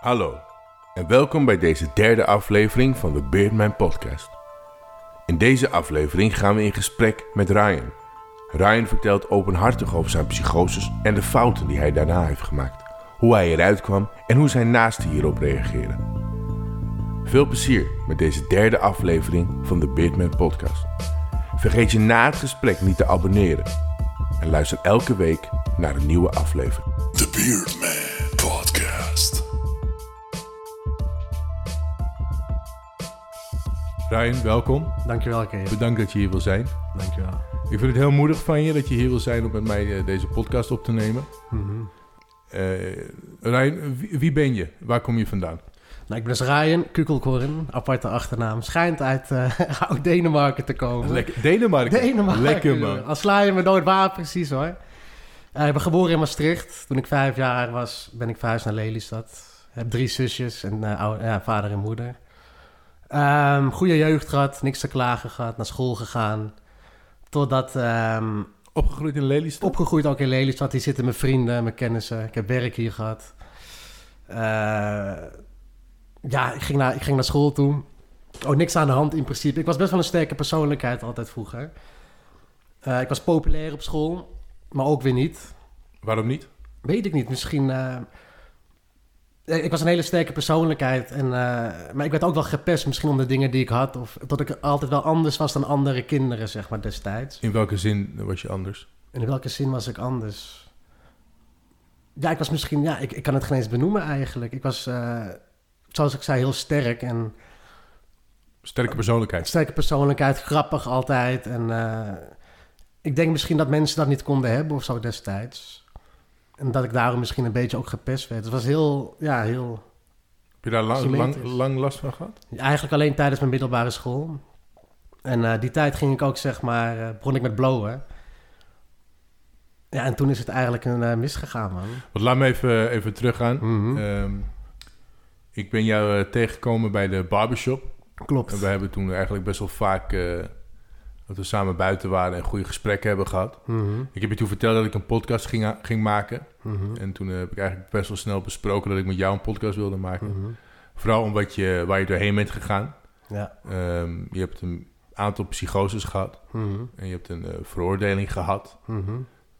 Hallo en welkom bij deze derde aflevering van de Beardman Podcast. In deze aflevering gaan we in gesprek met Ryan. Ryan vertelt openhartig over zijn psychoses en de fouten die hij daarna heeft gemaakt, hoe hij eruit kwam en hoe zijn naasten hierop reageren. Veel plezier met deze derde aflevering van de Beardman Podcast. Vergeet je na het gesprek niet te abonneren en luister elke week naar een nieuwe aflevering. The Beardman Ryan, welkom. Dankjewel, Kees. Bedankt dat je hier wil zijn. Dankjewel. Ik vind het heel moedig van je dat je hier wil zijn om met mij eh, deze podcast op te nemen. Ryan, wie, wie ben je? Waar kom je vandaan? Nou, ik ben dus Ryan Kukelkorn, aparte achternaam. Schijnt uit eh Oud-Denemarken te komen. Lekker. Denemarken. Denemarken. Lekker man. Als sla je me nooit waar, precies hoor. Ik ben geboren in Maastricht. Toen ik vijf jaar was, ben ik verhuisd naar Lelystad. Ik heb drie zusjes en oude- ja, vader en moeder. Ehm goede jeugd gehad, niks te klagen gehad, naar school gegaan. Totdat, ehm, Opgegroeid in Lelystad? opgegroeid ook in Lelystad. Hier zitten mijn vrienden, mijn kennissen. Ik heb werk hier gehad. Eh, ja, ik ging, naar, ik ging naar school toe. Oh, niks aan de hand in principe. Ik was best wel een sterke persoonlijkheid altijd vroeger. Eh, ik was populair op school, maar ook weer niet. Waarom niet? Weet ik niet, misschien... eh, ik was een hele sterke persoonlijkheid. En, eh, maar ik werd ook wel gepest misschien om de dingen die ik had. Of dat ik altijd wel anders was dan andere kinderen, zeg maar, destijds. In welke zin was je anders? In welke zin was ik anders? Ja, ik was misschien... Ja, ik, ik kan het geen eens benoemen eigenlijk. Ik was, eh, zoals ik zei, heel sterk en Sterke persoonlijkheid. sterke persoonlijkheid, grappig altijd. En eh, ik denk misschien dat mensen dat niet konden hebben of zo destijds. En dat ik daarom misschien een beetje ook gepest werd. Het was heel, ja, heel... Heb je daar lang, lang, lang last van gehad? Eigenlijk alleen tijdens mijn middelbare school. En eh, die tijd ging ik ook, zeg maar, eh, begon ik met blowen. Ja, en toen is het eigenlijk een eh, misgegaan, man. Want laat me even, even teruggaan. Mhm. Ehm, ik ben jou tegengekomen bij de barbershop. Klopt. En we hebben toen eigenlijk best wel vaak... eh, dat we samen buiten waren en goede gesprekken hebben gehad. Mhm, Ik heb je toen verteld dat ik een podcast ging, ging maken. mhm, En toen eh, heb ik eigenlijk best wel snel besproken dat ik met jou een podcast wilde maken. mhm. Vooral omdat je, waar je doorheen bent gegaan. Ja. Ehm, je hebt een aantal psychoses gehad. En je hebt een eh, veroordeling gehad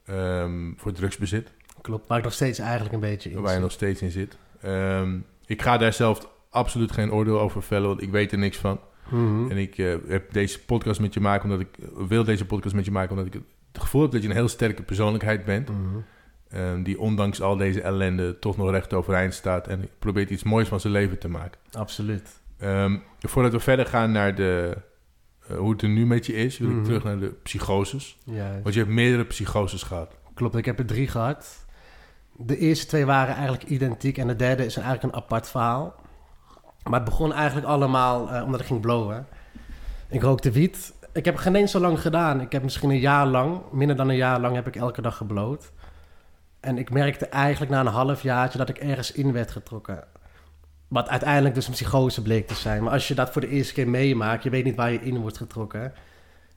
ehm, voor drugsbezit. Klopt. Waar ik nog steeds eigenlijk een beetje in Waar je zit. nog steeds in zit. Ehm, ik ga daar zelf absoluut geen oordeel over vellen, want ik weet er niks van. Mhm. En ik eh, heb deze podcast met je maken omdat ik wil deze podcast met je maken omdat ik het gevoel heb dat je een heel sterke persoonlijkheid bent. Mhm. ehm, die ondanks al deze ellende toch nog recht overeind staat en probeert iets moois van zijn leven te maken. Absoluut. Ehm, voordat we verder gaan naar de, eh, hoe het er nu met je is, wil ik Mhm. terug naar de psychoses. Juist. Want je hebt meerdere psychoses gehad. Klopt, ik heb er drie gehad. De eerste twee waren eigenlijk identiek en de derde is eigenlijk een apart verhaal. Maar het begon eigenlijk allemaal eh, omdat ik ging blowen. Ik rookte wiet. Ik heb het geen eens zo lang gedaan. Ik heb misschien een jaar lang, minder dan een jaar lang, heb ik elke dag gebloot. En ik merkte eigenlijk na een half jaartje dat ik ergens in werd getrokken. Wat uiteindelijk dus een psychose bleek te zijn. Maar als je dat voor de eerste keer meemaakt, je weet niet waar je in wordt getrokken.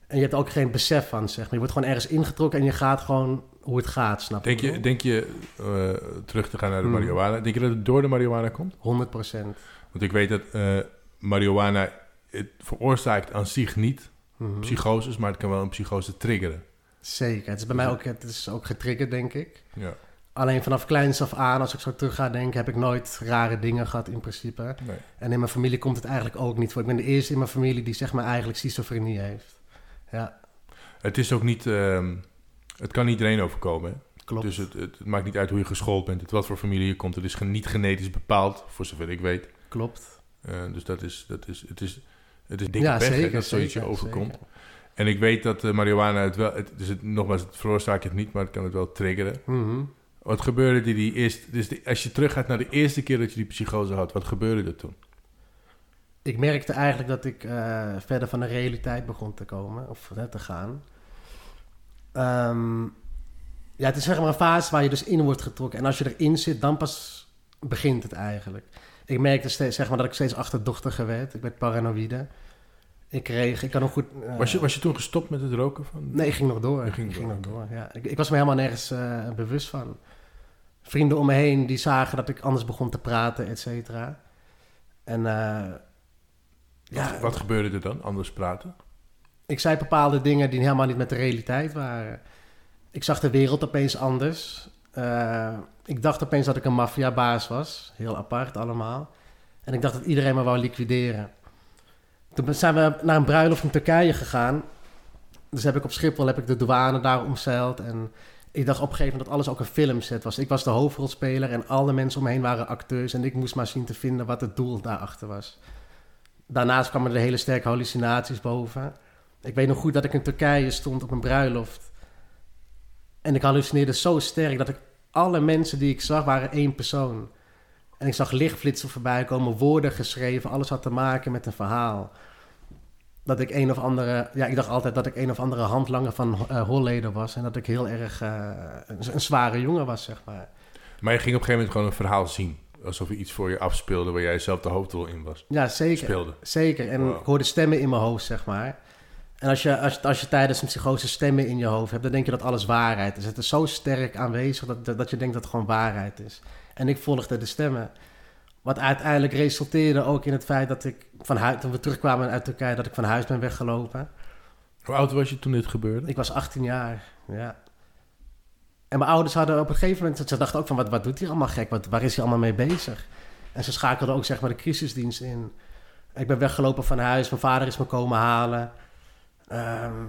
En je hebt ook geen besef van, zeg maar. Je wordt gewoon ergens ingetrokken en je gaat gewoon hoe het gaat, snap Denk je? denk je eh, terug te gaan naar de Mhm. marihuana, denk je dat het door de marihuana komt? 100 procent. Want ik weet dat eh, marihuana, het veroorzaakt aan zich niet Mhm. psychoses, maar het kan wel een psychose triggeren. Zeker. Het is bij mij ook, het is ook getriggerd, denk ik. Ja, Alleen vanaf kleins af aan, als ik zo terug ga denken, heb ik nooit rare dingen gehad in principe. nee. En in mijn familie komt het eigenlijk ook niet voor. Ik ben de eerste in mijn familie die zeg maar eigenlijk schizofrenie heeft. Ja, Het is ook niet, ehm, het kan iedereen overkomen. hè? klopt. Dus het, het, het maakt niet uit hoe je geschoold bent, het, wat voor familie je komt. Het is niet genetisch bepaald, voor zover ik weet. Klopt. Eh, dus dat is, dat is, het is, het is dikke Ja, pech hè, zeker. dat zoiets je overkomt. zeker. En ik weet dat eh, marihuana het wel, het, dus het, nogmaals, het veroorzaakt het niet, maar het kan het wel triggeren. Mhm. Wat gebeurde die, die eerste, dus als je teruggaat naar de eerste keer dat je die psychose had, wat gebeurde er toen? Ik merkte eigenlijk dat ik eh, verder van de realiteit begon te komen, of hè, te gaan. Ehm, ja, het is zeg maar een fase waar je dus in wordt getrokken. En als je erin zit, dan pas begint het eigenlijk. Ik merkte steeds, zeg maar, dat ik steeds achterdochtiger werd. Ik werd paranoïde. Ik kreeg, ik kan nog goed... eh, Was je, was je toen gestopt met het roken? Van? Nee, ik ging nog door. Ging ik ging door. nog door, ja. Ik, ik was me helemaal nergens eh, bewust van. vrienden om me heen die zagen dat ik anders begon te praten, et cetera. En eh, ja, Wat gebeurde er dan? Anders praten? ik zei bepaalde dingen die helemaal niet met de realiteit waren. Ik zag de wereld opeens anders. Ik dacht opeens dat ik een maffiabaas was. Heel apart allemaal. En ik dacht dat iedereen me wou liquideren. Toen zijn we naar een bruiloft in Turkije gegaan. Dus heb ik op Schiphol heb ik de douane daar omzeild. En ik dacht op een gegeven moment dat alles ook een filmset was. Ik was de hoofdrolspeler en alle mensen om me heen waren acteurs. En ik moest maar zien te vinden wat het doel daarachter was. Daarnaast kwamen er hele sterke hallucinaties boven. Ik weet nog goed dat ik in Turkije stond op een bruiloft. En ik hallucineerde zo sterk dat ik alle mensen die ik zag waren één persoon. En ik zag lichtflitsen voorbij komen, woorden geschreven. Alles had te maken met een verhaal. Dat ik een of andere... Ja, ik dacht altijd dat ik een of andere handlanger van uh, Holleder was. En dat ik heel erg eh, een, een zware jongen was, zeg maar. Maar je ging op een gegeven moment gewoon een verhaal zien. Alsof er iets voor je afspeelde waar jij zelf de hoofdrol in was. Ja, zeker. Speelde. Zeker. En Wow. ik hoorde stemmen in mijn hoofd, zeg maar. En als je, als, als je tijdens een psychose stemmen in je hoofd hebt, dan denk je dat alles waarheid is. Het is zo sterk aanwezig dat, dat, dat je denkt dat het gewoon waarheid is. En ik volgde de stemmen. Wat uiteindelijk resulteerde ook in het feit dat ik van huis, toen we terugkwamen uit Turkije, dat ik van huis ben weggelopen. Hoe oud was je toen dit gebeurde? Ik was 18 jaar, ja. En mijn ouders hadden op een gegeven moment, ze dachten ook van, wat, wat doet hij allemaal gek? Wat, waar is hij allemaal mee bezig? En ze schakelden ook zeg maar de crisisdienst in. Ik ben weggelopen van huis, mijn vader is me komen halen. Ehm,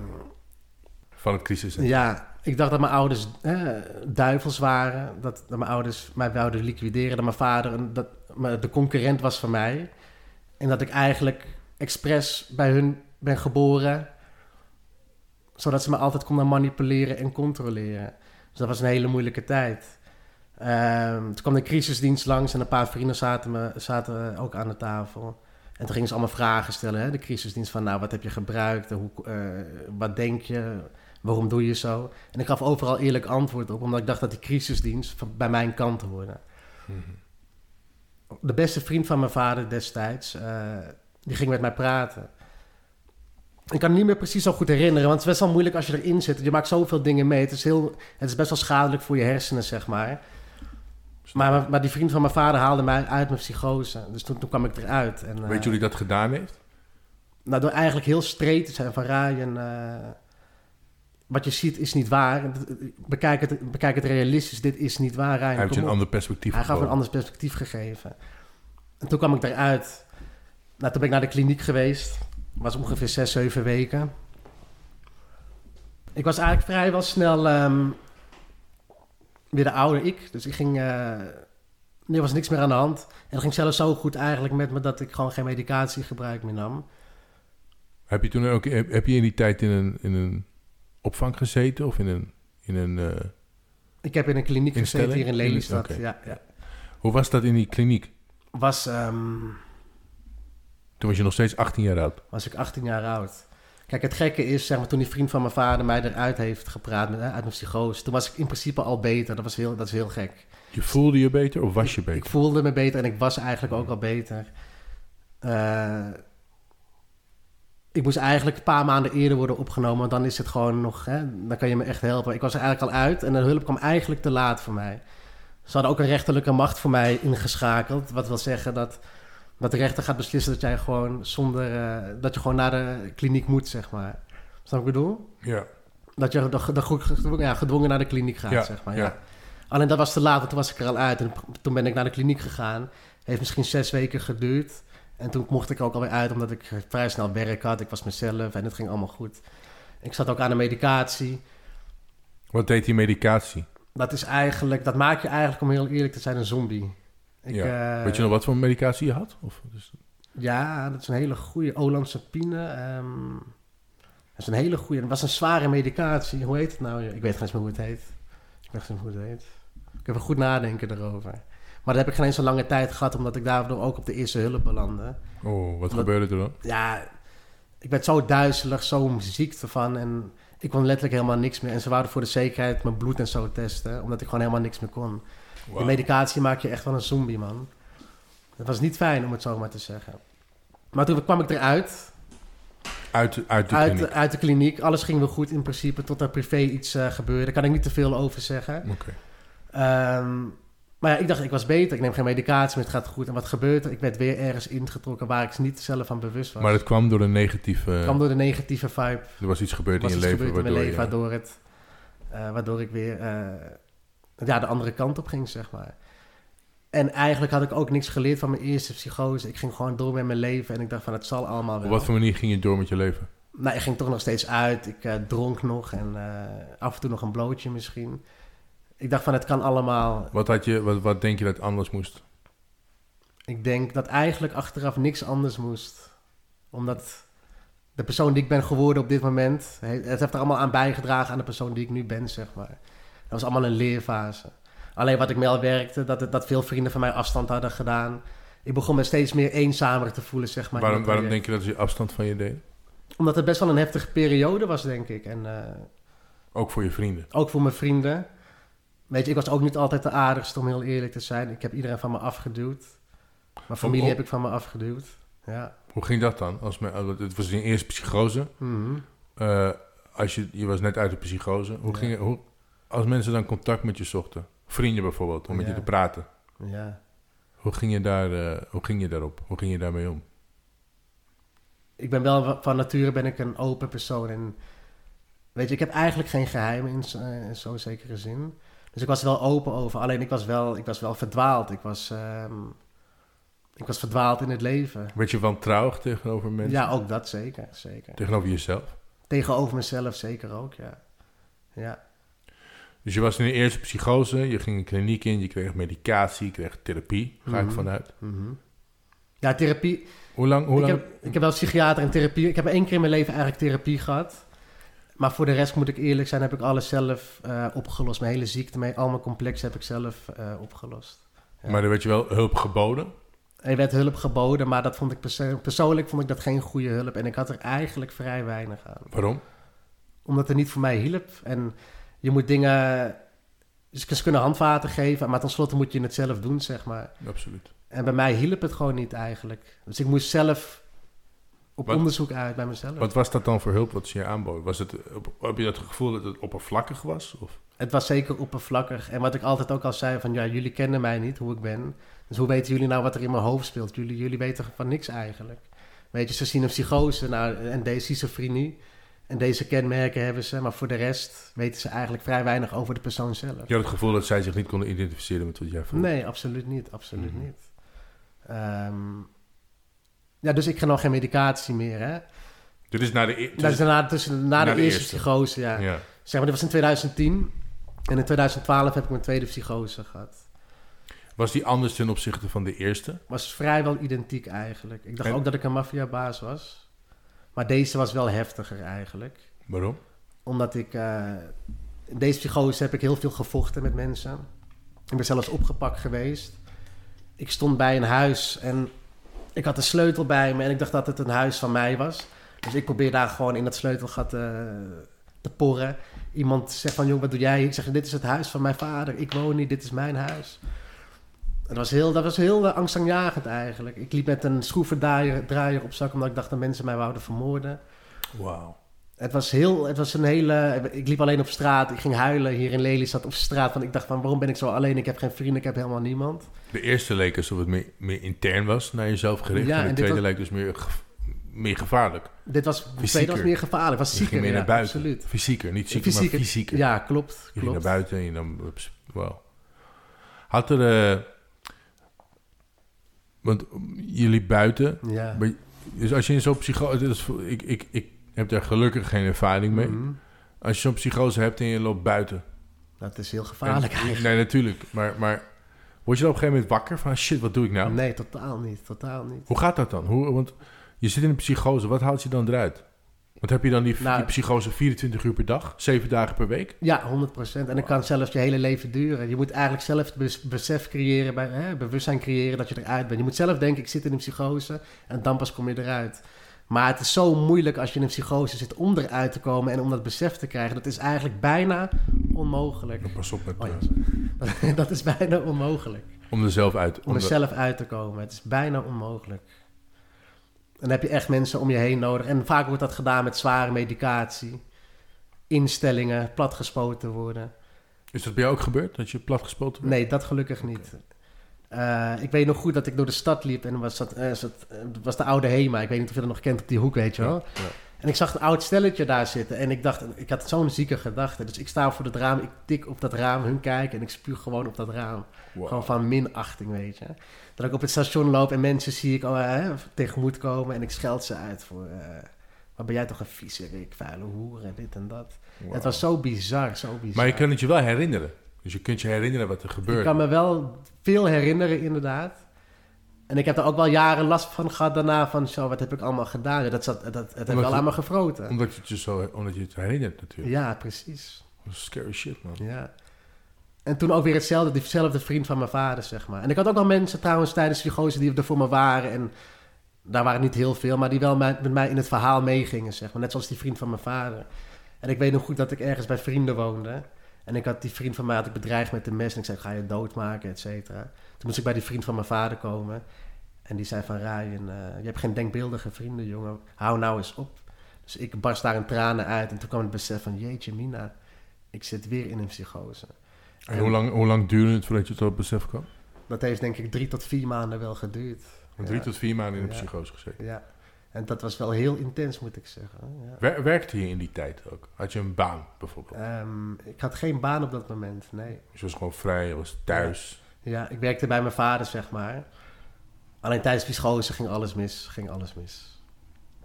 Van het crisis. ja, ik dacht dat mijn ouders eh, duivels waren. Dat, dat mijn ouders mij wilden liquideren. Dat mijn vader een, dat, de concurrent was van mij. En dat ik eigenlijk expres bij hun ben geboren. Zodat ze me altijd konden manipuleren en controleren. Dus dat was een hele moeilijke tijd. Ehm, toen kwam de crisisdienst langs en een paar vrienden zaten, me, zaten ook aan de tafel. En toen gingen ze allemaal vragen stellen, hè? de crisisdienst van, nou, wat heb je gebruikt? Hoe, eh, wat denk je? Waarom doe je zo? En ik gaf overal eerlijk antwoord op, omdat ik dacht dat die crisisdienst van, bij mijn kant hoorde. De beste vriend van mijn vader destijds, eh, die ging met mij praten. Ik kan het niet meer precies zo goed herinneren, want het is best wel moeilijk als je erin zit. Je maakt zoveel dingen mee. Het is, heel, het is best wel schadelijk voor je hersenen, zeg maar. Maar, maar die vriend van mijn vader haalde mij uit mijn psychose. Dus toen, toen kwam ik eruit. En, eh, Weet je hoe hij dat gedaan heeft? Nou, door eigenlijk heel straight te zijn van Ryan. eh, wat je ziet is niet waar. Bekijk het, bekijk het realistisch. Dit is niet waar. Hij heeft je een op. ander perspectief Hij gaf een anders perspectief gegeven. En toen kwam ik eruit. Nou, toen ben ik naar de kliniek geweest. was ongeveer zes, zeven weken. Ik was eigenlijk vrijwel snel ehm, weer de oude ik. Dus ik ging... eh, er was niks meer aan de hand. En het ging zelfs zo goed eigenlijk met me... dat ik gewoon geen medicatiegebruik meer nam. Heb je toen ook heb, heb je in die tijd in een, in een opvang gezeten of in een, in een eh, Ik heb in een kliniek gezeten hier in Lelystad. Ja, ja. hoe was dat in die kliniek? Was, ehm, Toen was je nog steeds 18 jaar oud. was ik 18 jaar oud. Kijk, het gekke is, zeg maar, toen die vriend van mijn vader mij eruit heeft gepraat, met, hè, uit mijn psychose, toen was ik in principe al beter. Dat, was heel, dat is heel gek. Je voelde je beter of was je Ik beter? voelde me beter en ik was eigenlijk ook al beter. Eh, ik moest eigenlijk een paar maanden eerder worden opgenomen, want dan is het gewoon nog, hè, dan kan je me echt helpen. Ik was er eigenlijk al uit en de hulp kwam eigenlijk te laat voor mij. Ze hadden ook een rechterlijke macht voor mij ingeschakeld, wat wil zeggen dat, dat de rechter gaat beslissen dat jij gewoon zonder, eh, dat je gewoon naar de kliniek moet, zeg maar. Snap ik bedoel? Ja. Dat je de, ja, gedwongen naar de kliniek gaat, Ja, zeg maar. ja. Ja. Alleen dat was te laat, want toen was ik er al uit. En toen ben ik naar de kliniek gegaan. Heeft misschien zes weken geduurd. En toen mocht ik ook alweer uit, omdat ik vrij snel werk had. Ik was mezelf en het ging allemaal goed. Ik zat ook aan de medicatie. Wat deed die medicatie? Dat is eigenlijk, dat maak je eigenlijk, om heel eerlijk te zijn, een zombie. Ik, ja. eh, Weet je nog wat voor medicatie je had? Of, dus, Ja, dat is een hele goede Olanzapine. ehm dat is een hele goede. Het was een zware medicatie. Hoe heet het nou? Ik weet geen eens meer hoe het heet. Ik weet geen eens meer hoe het heet. Ik heb een goed nadenken erover. Maar dat heb ik geen eens een lange tijd gehad, omdat ik daardoor ook op de eerste hulp belandde. oh, wat Wat- gebeurde er dan? Ja, ik werd zo duizelig, zo ziek ervan. En ik kon letterlijk helemaal niks meer. En ze wouden voor de zekerheid mijn bloed en zo testen, omdat ik gewoon helemaal niks meer kon. De medicatie maak je echt wel een zombie, man. Dat was niet fijn, om het zo maar te zeggen. Maar toen kwam ik eruit, Uit, uit de uit, kliniek? uit de kliniek. Alles ging weer goed in principe, tot er privé iets eh, gebeurde. Daar kan ik niet te veel over zeggen. Oké. Ehm, Maar ja, ik dacht, ik was beter. Ik neem geen medicatie meer, het gaat goed. En wat gebeurt er? Ik werd weer ergens ingetrokken waar ik niet zelf van bewust was. Maar het kwam door een negatieve... Het kwam door de negatieve vibe. Er was iets gebeurd was in je iets leven gebeurd in mijn waardoor leven, waardoor, het, eh, waardoor ik weer eh, ja, de andere kant op ging, zeg maar. En eigenlijk had ik ook niks geleerd van mijn eerste psychose. Ik ging gewoon door met mijn leven en ik dacht van, het zal allemaal wel. Op wat voor manier ging je door met je leven? Nou, ik ging toch nog steeds uit. Ik eh, dronk nog en eh, af en toe nog een blootje misschien. Ik dacht van, het kan allemaal. Wat, had je, wat, wat denk je dat anders moest? Ik denk dat eigenlijk achteraf niks anders moest. Omdat de persoon die ik ben geworden op dit moment... he- het heeft er allemaal aan bijgedragen aan de persoon die ik nu ben, zeg maar. Dat was allemaal een leerfase. Alleen wat ik me al werkte, dat, dat veel vrienden van mij afstand hadden gedaan. Ik begon me steeds meer eenzamer te voelen, zeg maar. waarom waarom denk je dat ze afstand van je deed? Omdat het best wel een heftige periode was, denk ik. En eh, Ook voor je vrienden. ook voor mijn vrienden. Weet je, ik was ook niet altijd de aardigste, om heel eerlijk te zijn. Ik heb iedereen van me afgeduwd. Mijn familie heb ik van me afgeduwd. Ja. Hoe ging dat dan? Als me, als- het was je eerste psychose. Mhm. Eh, als je, je was net uit de psychose. Hoe Ja. ging, het- hoe, als mensen dan contact met je zochten, vrienden bijvoorbeeld, om met je te praten. ja. Hoe ging, je daar, eh, hoe ging je daarop? Hoe ging je daarmee om? ik ben wel van nature ben ik een open persoon. En weet je, ik heb eigenlijk geen geheimen in, zo- eh, in zo'n zekere zin. Dus ik was er wel open over. Alleen ik was wel, ik was wel verdwaald. Ik was, ehm, ik was verdwaald in het leven. Werd je wantrouwig tegenover mensen? Ja, ook dat zeker, zeker. Tegenover jezelf? Tegenover mezelf zeker ook, ja. Ja, Dus je was in de eerste psychose, je ging een kliniek in, je kreeg medicatie, je kreeg therapie, ga ik Mhm. vanuit. mhm. ja therapie. Hoe lang? Hoe ik, lang? heb, ik heb wel psychiater en therapie. Ik heb één keer in mijn leven eigenlijk therapie gehad. Maar voor de rest moet ik eerlijk zijn, heb ik alles zelf eh, opgelost. Mijn hele ziekte, mijn, al mijn complexen heb ik zelf eh, opgelost. Ja. Maar er werd je wel hulp geboden. Er werd hulp geboden, maar dat vond ik perso- persoonlijk vond ik dat geen goede hulp. En ik had er eigenlijk vrij weinig aan. Waarom? Omdat het niet voor mij hielp. En je moet dingen... Ze kunnen handvaten geven, maar tenslotte moet je het zelf doen, zeg maar. Absoluut. En bij mij hielp het gewoon niet eigenlijk. Dus ik moest zelf op Wat- onderzoek uit bij mezelf. Wat was dat dan voor hulp wat ze je aanboden? Was het, op- heb je dat gevoel dat het oppervlakkig was? Of? Het was zeker oppervlakkig. En wat ik altijd ook al zei, van ja, jullie kennen mij niet, hoe ik ben. Dus hoe weten jullie nou wat er in mijn hoofd speelt? Jullie, jullie weten van niks eigenlijk. Weet je, ze zien een psychose nou, en deze schizofrenie. En deze kenmerken hebben ze. Maar voor de rest weten ze eigenlijk vrij weinig over de persoon zelf. Je had het gevoel dat zij zich niet konden identificeren met wat jij voelde? Nee, absoluut niet. Absoluut Mhm. niet. Ehm, ja, dus ik ga nog geen medicatie meer, hè. Dit is na de, e- Dat is na, na, Na de, de eerste, eerste. psychose, ja. ja. Zeg maar, dit was in 2010. En in 2012 heb ik mijn tweede psychose gehad. Was die anders ten opzichte van de eerste? Was vrijwel identiek eigenlijk. Ik dacht En- ook dat ik een maffiabaas was. Maar deze was wel heftiger eigenlijk. Waarom? Omdat ik... eh, in deze psychose heb ik heel veel gevochten met mensen. Ik ben zelfs opgepakt geweest. Ik stond bij een huis en ik had een sleutel bij me... en ik dacht dat het een huis van mij was. Dus ik probeer daar gewoon in dat sleutelgat eh, te porren. Iemand zegt van, jong, wat doe jij hier? Ik zeg, dit is het huis van mijn vader. Ik woon hier, dit is mijn huis. Dat was heel, dat was heel uh, angstaanjagend eigenlijk. Ik liep met een schroevendraaier draaier op zak... omdat ik dacht dat mensen mij wouden vermoorden. Wauw. Het was heel, het was een hele. Ik liep alleen op straat. Ik ging huilen hier in Lelystad op straat. Want ik dacht van waarom ben ik zo alleen? Ik heb geen vrienden, ik heb helemaal niemand. De eerste leek alsof het meer, meer intern was, naar jezelf gericht. Ja, en de en tweede was- leek dus meer, meer gevaarlijk. Dit was, de tweede was meer gevaarlijk. Was Je zieker, ging meer naar buiten. absoluut. Fysieker, niet zieker, Fysieker. maar fysieker. Ja, klopt. Je ging klopt. naar buiten en je dan... Wauw. Had er... eh, want je liep buiten. Ja. Maar, dus als je in zo'n psychose... Ik, ik, ik heb daar gelukkig geen ervaring mee. Mhm. Als je zo'n psychose hebt en je loopt buiten. Dat is heel gevaarlijk En- eigenlijk. Nee, natuurlijk. Maar, maar word je dan op een gegeven moment wakker van... Shit, wat doe ik nou? Nee, totaal niet. Totaal niet. Hoe gaat dat dan? Hoe, want je zit in een psychose. Wat haalt je dan eruit? Want heb je dan die, Nou- die psychose 24 uur per dag? 7 dagen per week? Ja, 100%. En dat kan zelfs je hele leven duren. Je moet eigenlijk zelf het besef creëren, bij, hè, bewustzijn creëren dat je eruit bent. Je moet zelf denken, ik zit in een psychose en dan pas kom je eruit. Maar het is zo moeilijk als je in een psychose zit om eruit te komen en om dat besef te krijgen. Dat is eigenlijk bijna onmogelijk. Pas op met... Oh ja, dat is bijna onmogelijk. om er zelf uit... Om er zelf uit te komen. Het is bijna onmogelijk. Dan heb je echt mensen om je heen nodig. En vaak wordt dat gedaan met zware medicatie. Instellingen, platgespoten worden. Is dat bij jou ook gebeurd, dat je platgespoten werd? Nee, dat gelukkig niet. Eh, ik weet nog goed dat ik door de stad liep en was, dat, eh, eh, was de oude Hema. Ik weet niet of je dat nog kent op die hoek, weet je wel. Ja, ja. En ik zag een oud stelletje daar zitten en ik dacht, ik had zo'n zieke gedachte. Dus ik sta voor het raam, ik tik op dat raam, hun kijken en ik spuug gewoon op dat raam. Wow. Gewoon van minachting, weet je. Dat ik op het station loop en mensen zie ik oh, hè, tegemoet komen en ik scheld ze uit voor... eh wat ben jij toch een viezerik, vuile hoer en dit en dat. Wow. Het was zo bizar, zo bizar. Maar je kan het je wel herinneren. Dus je kunt je herinneren wat er gebeurde. Ik kan me wel veel herinneren, inderdaad. En ik heb er ook wel jaren last van gehad daarna. Van zo, wat heb ik allemaal gedaan? Dat, zat, dat, het heeft Omdat wel je- aan me gefroten. Omdat je het je, zo, omdat je het herinnert natuurlijk. Ja, precies. Dat scary shit, man. Ja. En toen ook weer hetzelfde, diezelfde vriend van mijn vader, zeg maar. En ik had ook nog mensen trouwens tijdens die gozer die er voor me waren. En daar waren niet heel veel, maar die wel met met mij in het verhaal meegingen, zeg maar. Net zoals die vriend van mijn vader. En ik weet nog goed dat ik ergens bij vrienden woonde. En ik had die vriend van mij had ik bedreigd met een mes. En ik zei, ga je doodmaken, et cetera. Toen moest ik bij die vriend van mijn vader komen. En die zei van, Ryan, eh, je hebt geen denkbeeldige vrienden, jongen. Hou nou eens op. Dus ik barst daar in tranen uit. En toen kwam het besef van, jeetje mina, ik zit weer in een psychose. En hoe lang, hoe lang duurde het voordat je tot het besef kwam? Dat heeft denk ik drie tot vier maanden wel geduurd. Drie Ja. tot vier maanden in de Ja. psychose gezeten. Ja. En dat was wel heel intens, moet ik zeggen. Ja. Wer- werkte je in die tijd ook? Had je een baan bijvoorbeeld? Ehm, ik had geen baan op dat moment, nee. Dus je was gewoon vrij, je was thuis. Ja, ik werkte bij mijn vader, zeg maar. Alleen tijdens psychose ging alles mis, ging alles mis.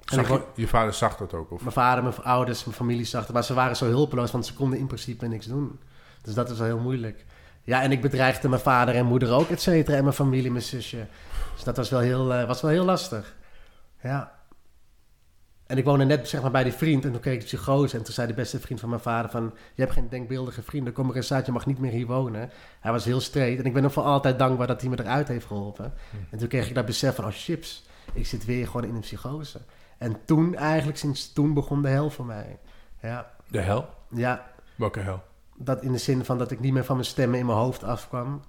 En je, vader zag dat ook? Of? Mijn vader, mijn ouders, mijn familie zag het. Maar ze waren zo hulpeloos, want ze konden in principe niks doen. Dus dat is wel heel moeilijk. Ja, en ik bedreigde mijn vader en moeder ook, et cetera. En mijn familie, mijn zusje. Dus dat was wel heel, eh, was wel heel lastig. Ja. En ik woonde net zeg maar, bij die vriend en toen kreeg ik psychose. En toen zei de beste vriend van mijn vader van... Je hebt geen denkbeeldige vrienden, kom er eens uit, je mag niet meer hier wonen. Hij was heel streed en ik ben hem voor altijd dankbaar dat hij me eruit heeft geholpen. En toen kreeg ik dat besef van, oh chips, ik zit weer gewoon in een psychose. En toen eigenlijk, sinds toen begon de hel voor mij. Ja, De hel? ja Welke hel? dat in de zin van dat ik niet meer van mijn stemmen in mijn hoofd afkwam.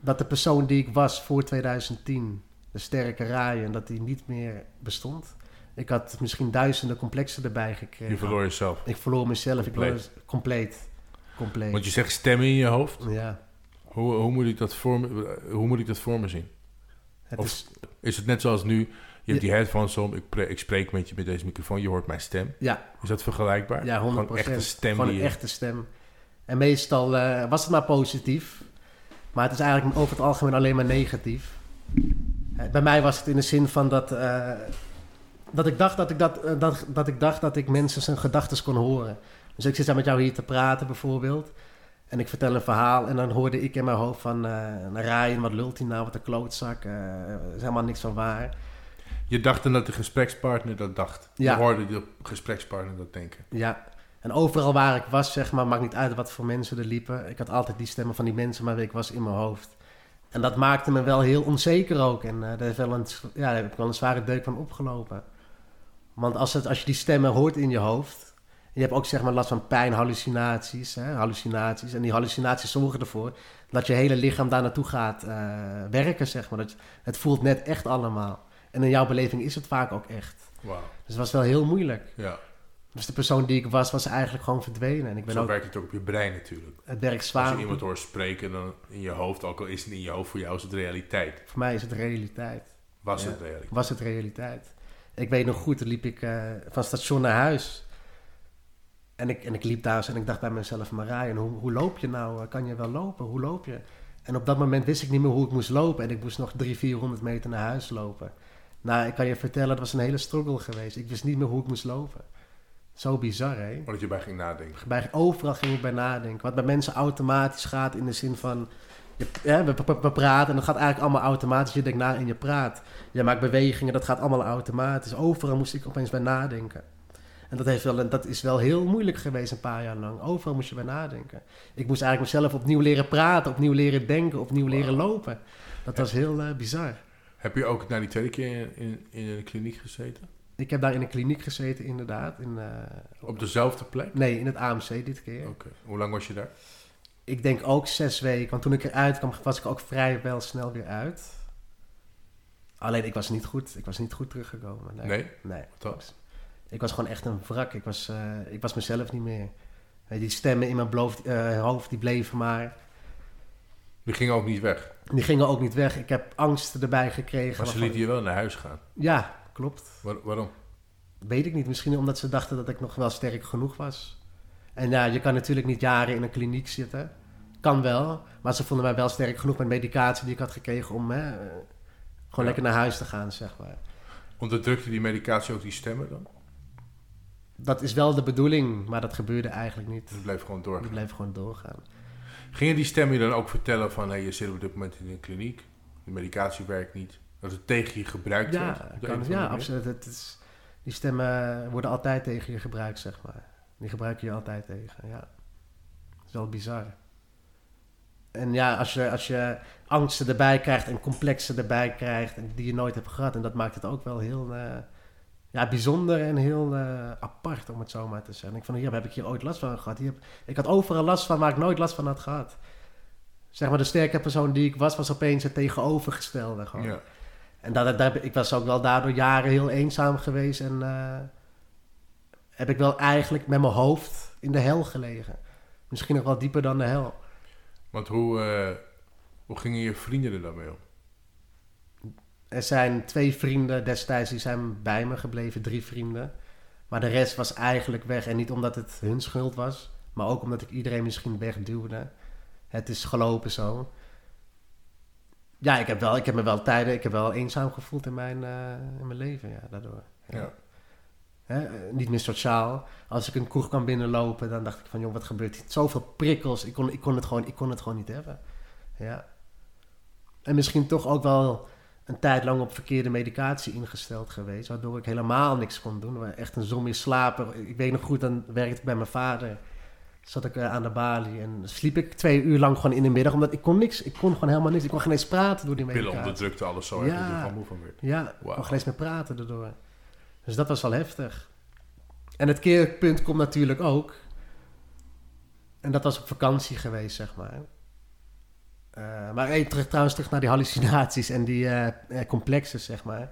Dat de persoon die ik was voor 2010, de sterke Ryan, dat die niet meer bestond. Ik had misschien duizenden complexen erbij gekregen. Je verloor jezelf. Ik verloor mezelf. Compleet. Ik verloor compleet. Compleet. Want je zegt stemmen in je hoofd. Ja. Hoe, hoe, moet ik dat voor me, hoe moet ik dat voor me zien? Het Of- is, Is het net zoals nu, je hebt die headphones om, ik, pre- ik spreek met je met deze microfoon, je hoort mijn stem. ja, Is dat vergelijkbaar? Ja, 100%. Gewoon echt een stem Gewoon een je... echte stem. En meestal eh, was het maar positief. Maar het is eigenlijk over het algemeen alleen maar negatief. Eh, Bij mij was het in de zin van dat... eh, dat ik dacht dat ik, dat, eh, dat, dat ik dacht dat ik mensen zijn gedachten kon horen. Dus ik zit daar met jou hier te praten bijvoorbeeld. En ik vertel een verhaal en dan hoorde ik in mijn hoofd van... eh Ryan, wat lult hij nou, wat een klootzak. Er is helemaal niks van waar. Je dacht dan dat de gesprekspartner dat dacht. Ja. Je hoorde de gesprekspartner dat denken. Ja, en overal waar ik was, zeg maar, maakt niet uit wat voor mensen er liepen. Ik had altijd die stemmen van die mensen, maar ik was in mijn hoofd. En dat maakte me wel heel onzeker ook. En eh, daar, heeft wel een, ja, daar heb ik wel een zware deuk van opgelopen. Want als, het, als je die stemmen hoort in je hoofd... Je hebt ook zeg maar last van pijn, hallucinaties, hè, hallucinaties. En die hallucinaties zorgen ervoor dat je hele lichaam daar naartoe gaat eh, werken, zeg maar. Dat, het voelt net echt allemaal. En in jouw beleving is het vaak ook echt. Dus het was wel heel moeilijk. Ja, Dus de persoon die ik was, was eigenlijk gewoon verdwenen. En ik ben zo ook werkt het ook op je brein natuurlijk. het werk Als zwaar. je iemand hoort spreken dan in je hoofd, ook al is het in je hoofd, voor jou is het realiteit. Voor mij is het realiteit. Was Ja. het realiteit. Was het realiteit. Ik weet nog goed, toen liep ik eh, van station naar huis. En ik, en ik liep daar zo en ik dacht bij mezelf, Marijn, hoe, hoe loop je nou? Kan je wel lopen? Hoe loop je? En op dat moment wist ik niet meer hoe ik moest lopen. En ik moest nog 300, 400 meter naar huis lopen. Nou, ik kan je vertellen, het was een hele struggle geweest. Ik wist niet meer hoe ik moest lopen. Zo bizar, hè? Omdat je bij ging nadenken. Bij, overal ging ik bij nadenken. Wat bij mensen automatisch gaat in de zin van... Je, ja, we, praten en dat gaat eigenlijk allemaal automatisch. Je denkt na en je praat. Je maakt bewegingen, dat gaat allemaal automatisch. Overal moest ik opeens bij nadenken. En dat, heeft wel, dat is wel heel moeilijk geweest een paar jaar lang. Overal moest je bij nadenken. Ik moest eigenlijk mezelf opnieuw leren praten, opnieuw leren denken, opnieuw leren lopen. Dat was heel eh, bizar. Heb je ook na die tweede keer in, in een kliniek gezeten? Ik heb daar in een kliniek gezeten, inderdaad. In, eh, Op dezelfde plek? nee, in het AMC dit keer. Oké. Hoe lang was je daar? Ik denk ook zes weken. Want toen ik eruit kwam, was ik ook vrij wel snel weer uit. Alleen ik was niet goed. Ik was niet goed teruggekomen. Nee. Nee? Nee. Wat dan? Ik was gewoon echt een wrak. Ik was, eh, ik was mezelf niet meer. Je, Die stemmen in mijn beloof- eh, hoofd, die bleven maar. Die ging ook niet weg. Die gingen ook niet weg. Ik heb angst erbij gekregen. Maar ze lieten je wel naar huis gaan. Ja, klopt. Waar- waarom? Weet ik niet. Misschien omdat ze dachten dat ik nog wel sterk genoeg was. En ja, je kan natuurlijk niet jaren in een kliniek zitten. Kan wel. Maar ze vonden mij wel sterk genoeg met medicatie die ik had gekregen om hè, gewoon Ja. lekker naar huis te gaan, zeg maar. Onderdrukte die medicatie ook die stemmen dan? Dat is wel de bedoeling, maar dat gebeurde eigenlijk niet. Het bleef gewoon doorgaan. bleef gewoon doorgaan. Gingen die stemmen je dan ook vertellen van... Hey, je zit op dit moment in een kliniek. De medicatie werkt niet. Dat het tegen je gebruikt wordt? Ja, kan, of ja absoluut. Het is, die stemmen worden altijd tegen je gebruikt, zeg maar. Die gebruik je altijd tegen, ja. Dat is wel bizar. En ja, als je, als je angsten erbij krijgt en complexen erbij krijgt... En die je nooit hebt gehad... en dat maakt het ook wel heel eh, ja, bijzonder en heel eh, apart, om het zo maar te zeggen. Ik van, hier heb ik hier ooit last van gehad. Hier heb, ik had overal last van waar ik nooit last van had gehad. Zeg maar, de sterke persoon die ik was, was opeens het tegenovergestelde. Gewoon. Ja. En dat, dat, ik was ook wel daardoor jaren heel eenzaam geweest. En eh, heb ik wel eigenlijk met mijn hoofd in de hel gelegen. Misschien nog wel dieper dan de hel. Want hoe, eh, hoe gingen je vrienden er dan mee om? Er zijn twee vrienden destijds die zijn bij me gebleven, drie vrienden. Maar de rest was eigenlijk weg. En niet omdat het hun schuld was, maar ook omdat ik iedereen misschien wegduwde. Het is gelopen zo. Ja, ik heb, wel, ik heb me wel tijden, ik heb wel eenzaam gevoeld in mijn, eh, in mijn leven, ja, daardoor. Ja. Hè, eh, niet meer sociaal. Als ik een kroeg kan binnenlopen, dan dacht ik van, joh, wat gebeurt hier? Zoveel prikkels, ik kon, ik kon, het, gewoon, ik kon het gewoon niet hebben. Ja. En misschien toch ook wel een tijd lang op verkeerde medicatie ingesteld geweest, waardoor ik helemaal niks kon doen. Maar Echt een zombie slaper. Ik weet nog goed, dan werkte ik bij mijn vader. Zat ik eh, aan de balie en sliep ik twee uur lang gewoon in de middag, omdat ik kon niks, ik kon gewoon helemaal niks. Ik kon geen eens praten door die Pillen medicatie. onderdrukte alles zo erg dat je Ja. gewoon moe van werd. Ja, ik kon geen eens meer praten erdoor. Dus dat was wel heftig. En het keerpunt komt natuurlijk ook. En dat was op vakantie geweest, zeg maar. Eh, maar even terug, trouwens terug naar die hallucinaties en die eh, eh, complexen, zeg maar.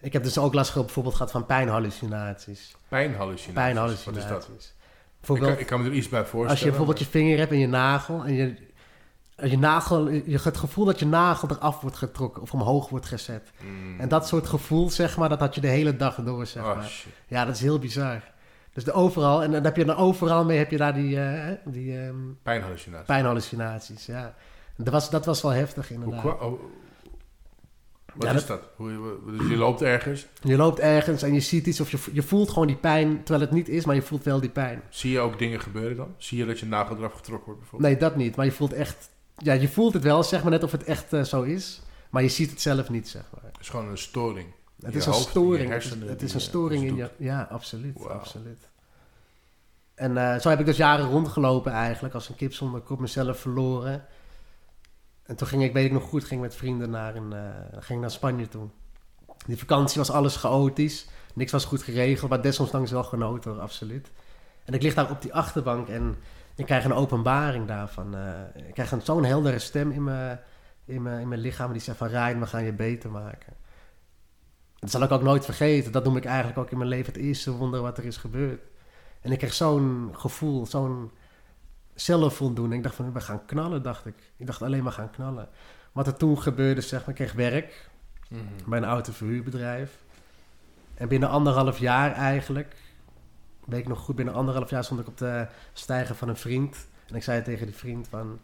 Ik heb dus ook last gehad, bijvoorbeeld gehad van pijnhallucinaties. Pijnhallucinaties. Pijnhallucinaties. Wat is dat? Ik Bijvoorbeeld, kan, ik kan me er iets bij voorstellen. als je bijvoorbeeld je vinger hebt in je nagel en je, je nagel, je het gevoel dat je nagel eraf wordt getrokken of omhoog wordt gezet. Mm. En dat soort gevoel, zeg maar, dat had je de hele dag door, zeg Oh, maar. shit. Ja, dat is heel bizar. Dus de overal, en dan heb je dan overal mee, heb je daar die, eh, die ehm, Pijnhallucinaties. pijnhallucinaties, ja. Dat was, dat was wel heftig Hoe inderdaad. kwa- oh, wat Ja, is dat? Hoe, hoe- dus je loopt ergens. Je loopt ergens en je ziet iets of je, je voelt gewoon die pijn, terwijl het niet is, maar je voelt wel die pijn. Zie je ook dingen gebeuren dan? Zie je dat je nagel eraf getrokken wordt bijvoorbeeld? Nee, dat niet, maar je voelt echt, ja, je voelt het wel, zeg maar net of het echt eh, zo is, maar je ziet het zelf niet, zeg maar. Het is gewoon een storing. Het is een hoofd, storing. Het is, het een eh, storing in je. Ja, absoluut. Absoluut. En eh, zo heb ik dus jaren rondgelopen eigenlijk, als een kip zonder kop, mezelf verloren. En toen ging ik, weet ik nog goed, ging met vrienden naar, een, ging naar Spanje toe. Die vakantie was alles chaotisch, niks was goed geregeld, maar desondanks wel genoten hoor, absoluut. En ik lig daar op die achterbank en ik krijg een openbaring daarvan. eh, ik krijg een- zo'n heldere stem in mijn, in, mijn, in mijn lichaam die zegt van Ryan, we gaan je beter maken. Dat zal ik ook nooit vergeten. Dat noem ik eigenlijk ook in mijn leven het eerste wonder wat er is gebeurd. En ik kreeg zo'n gevoel, zo'n zelfvoldoening. Ik dacht van, we gaan knallen, dacht ik. Ik dacht alleen maar gaan knallen. Wat er toen gebeurde, zeg maar, ik kreeg werk Mhm. bij een autoverhuurbedrijf. En binnen anderhalf jaar eigenlijk, weet ik nog goed, binnen anderhalf jaar stond ik op de stijger van een vriend. En ik zei tegen die vriend van,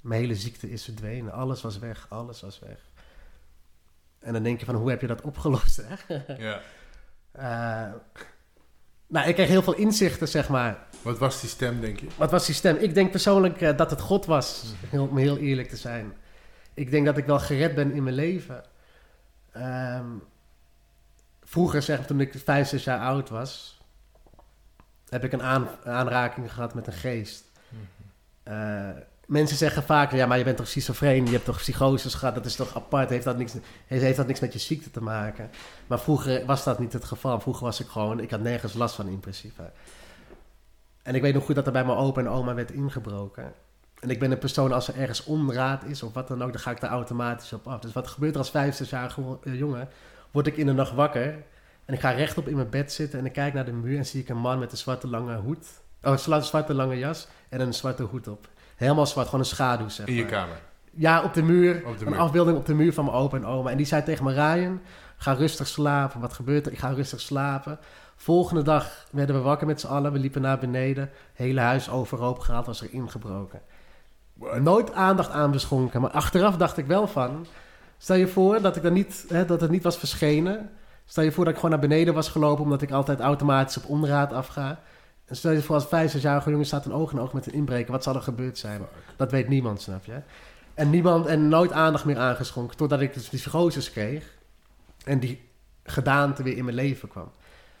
mijn hele ziekte is verdwenen. Alles was weg, alles was weg. En dan denk je van, hoe heb je dat opgelost, hè? Ja. Eh, nou, ik kreeg heel veel inzichten, zeg maar. Wat was die stem, denk je? Wat was die stem? Ik denk persoonlijk eh, dat het God was, heel, om heel eerlijk te zijn. Ik denk dat ik wel gered ben in mijn leven. Ehm, vroeger, zeg toen ik vijf, zes jaar oud was, heb ik een aan- aanraking gehad met een geest. Eh, mensen zeggen vaak, ja, maar je bent toch schizofreen, je hebt toch psychoses gehad, dat is toch apart, heeft dat, niks, heeft, dat niks met je ziekte te maken? Maar vroeger was dat niet het geval. Vroeger was ik gewoon, ik had nergens last van in principe. En ik weet nog goed dat er bij mijn opa en oma werd ingebroken. En ik ben een persoon, als er ergens onraad is of wat dan ook, dan ga ik daar automatisch op af. Dus wat gebeurt er als vijf, wo- eh, jongen? Word ik in de nacht wakker en ik ga rechtop in mijn bed zitten en ik kijk naar de muur en zie ik een man met een zwarte lange hoed Oh, een zwarte lange jas en een zwarte hoed op. Helemaal zwart, gewoon een schaduw, zeg In je maar. kamer. Ja, op de muur. Op de een muur. afbeelding op de muur van mijn opa en oma. En die zei tegen me, Ryan, ga rustig slapen. Wat gebeurt er? Ik ga rustig slapen. Volgende dag werden we wakker met z'n allen. We liepen naar beneden. Hele huis overhoop gehaald, was er ingebroken. Nooit aandacht aan beschonken. Maar achteraf dacht ik wel van... Stel je voor dat, ik dan niet, hè, dat het niet was verschenen. Stel je voor dat ik gewoon naar beneden was gelopen... omdat ik altijd automatisch op onderraad afga. En stel je voor als vijf, zesjarige jongen staat een oog in oog met een inbreker. Wat zal er gebeurd zijn? Dat weet niemand, snap je? En niemand en nooit aandacht meer aangeschonken. Totdat ik dus die psychoses kreeg. En die gedaante weer in mijn leven kwam.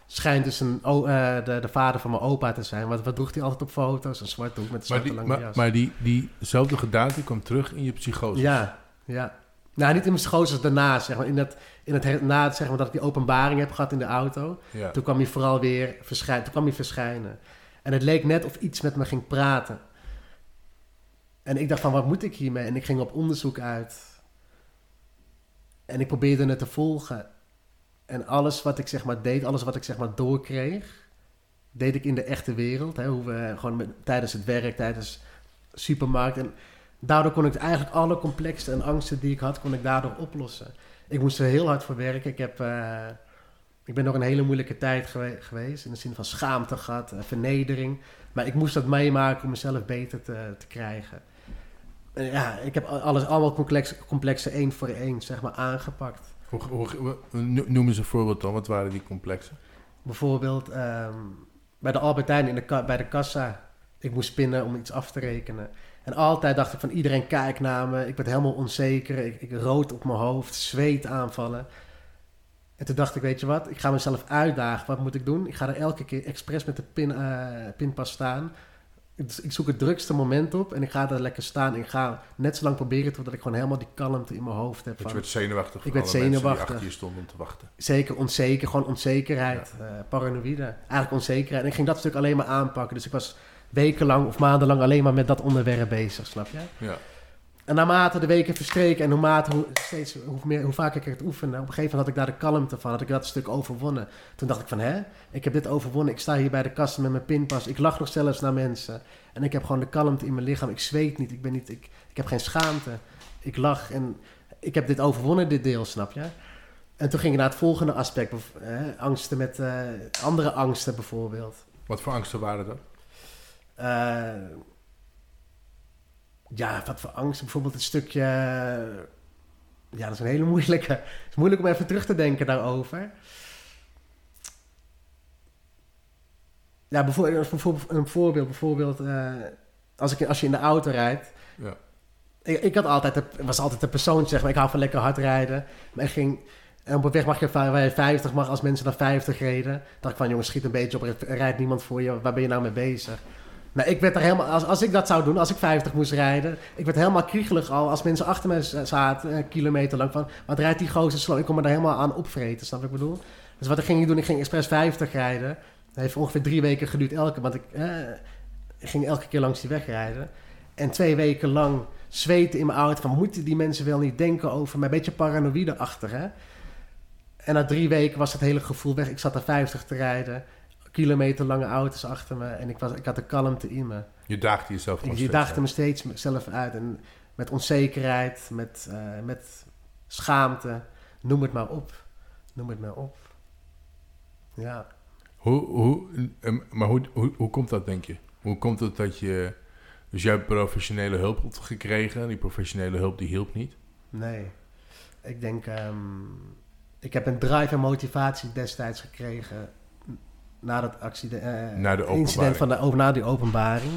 Schijnt dus een, eh, de, de vader van mijn opa te zijn. Wat, wat droeg hij altijd op foto's? Een zwarte hoek met een zwarte lange maar, jas. maar die, diezelfde gedaante komt terug in je psychose. Ja, ja. Nou, niet in mijn psychoses daarna, zeg maar. In het, in het, na het, zeg maar, dat ik die openbaring heb gehad in de auto. Ja. Toen kwam hij vooral weer verschijnen. Toen kwam hij verschijnen. En het leek net of iets met me ging praten. En ik dacht van, wat moet ik hiermee? En ik ging op onderzoek uit. En ik probeerde het te volgen. En alles wat ik zeg maar deed, alles wat ik zeg maar doorkreeg, deed ik in de echte wereld. Hè, hoe we gewoon met, tijdens het werk, tijdens supermarkt. En daardoor kon ik eigenlijk alle complexen en angsten die ik had, kon ik daardoor oplossen. Ik moest er heel hard voor werken. Ik heb... eh, ik ben nog een hele moeilijke tijd gewe- geweest. In de zin van schaamte gehad, eh, vernedering. Maar ik moest dat meemaken om mezelf beter te, te krijgen. En ja, ik heb alles allemaal complex, complexe één voor één, zeg maar, aangepakt. Hoe, hoe, noem eens een voorbeeld dan. Wat waren die complexen? Bijvoorbeeld ehm, bij de Albertijn in de bij de kassa. Ik moest pinnen om iets af te rekenen. En altijd dacht ik van iedereen kijkt naar me. Ik werd helemaal onzeker. Ik, ik rood op mijn hoofd, zweet aanvallen. En toen dacht ik, weet je wat? Ik ga mezelf uitdagen. Wat moet ik doen? Ik ga er elke keer expres met de pin, eh, pinpas staan. Ik, ik zoek het drukste moment op en ik ga daar lekker staan. En ik ga net zo lang proberen totdat ik gewoon helemaal die kalmte in mijn hoofd heb. Je werd zenuwachtig Ik werd die zenuwachtig. achter je stonden om te wachten. Zeker onzeker, gewoon onzekerheid, eh, paranoïde. Eigenlijk onzekerheid. En ik ging dat stuk alleen maar aanpakken. Dus ik was wekenlang of maandenlang alleen maar met dat onderwerp bezig, snap je? Ja. En naarmate de weken verstreken en hoe, mate, hoe, steeds, hoe, meer, hoe vaker ik het oefende, op een gegeven moment had ik daar de kalmte van, had ik dat stuk overwonnen. Toen dacht ik van, hè, ik heb dit overwonnen, ik sta hier bij de kassa met mijn pinpas, ik lach nog zelfs naar mensen. En ik heb gewoon de kalmte in mijn lichaam, ik zweet niet, ik, ben niet ik, ik heb geen schaamte. Ik lach en ik heb dit overwonnen, dit deel, snap je? En toen ging ik naar het volgende aspect, hè, angsten met, eh, andere angsten bijvoorbeeld. Wat voor angsten waren dat? Eh, ja, wat voor angst. Bijvoorbeeld het stukje... Ja, dat is een hele moeilijke. Het is moeilijk om even terug te denken daarover. Ja, bijvoorbeeld, een voorbeeld. Bijvoorbeeld, eh, als, ik, als je in de auto rijdt. Ja. Ik, ik had altijd, was altijd de persoon, zeg maar. Ik hou van lekker hard rijden. Maar ik ging... En op een weg mag je waar je 50 mag, als mensen dan 50 reden. dacht ik van, jongens, schiet een beetje op. Er rijdt niemand voor je. Waar ben je nou mee bezig? Nou, ik werd er helemaal, als, als ik dat zou doen, als ik 50 moest rijden, ik werd helemaal kriegelig al als mensen achter me zaten, een kilometer lang, van wat rijdt die gozer slow? Ik kon me daar helemaal aan opvreten, snap ik bedoel? Dus wat ik ging doen, ik ging expres 50 rijden. Dat heeft ongeveer drie weken geduurd elke, want ik, eh, ging elke keer langs die weg rijden. En twee weken lang zweten in mijn auto van, moeten die mensen wel niet denken over mij? Een beetje paranoïde achter, hè? En na drie weken was het hele gevoel weg. Ik zat er 50 te rijden kilometer lange auto's achter me en ik, was, ik had de kalmte in me. Je daagde jezelf Ik, je daagde me steeds zelf uit. En met onzekerheid, met, eh, met schaamte. Noem het maar op. Noem het maar op. Ja. Hoe, hoe, em, maar hoe, hoe, hoe komt dat, denk je? Hoe komt het dat je... Dus jij hebt professionele hulp gekregen. Die professionele hulp die hielp niet. Nee. Ik denk... ehm, ik heb een drive en motivatie destijds gekregen... Na dat accident, eh, Na de incident van de, na die openbaring.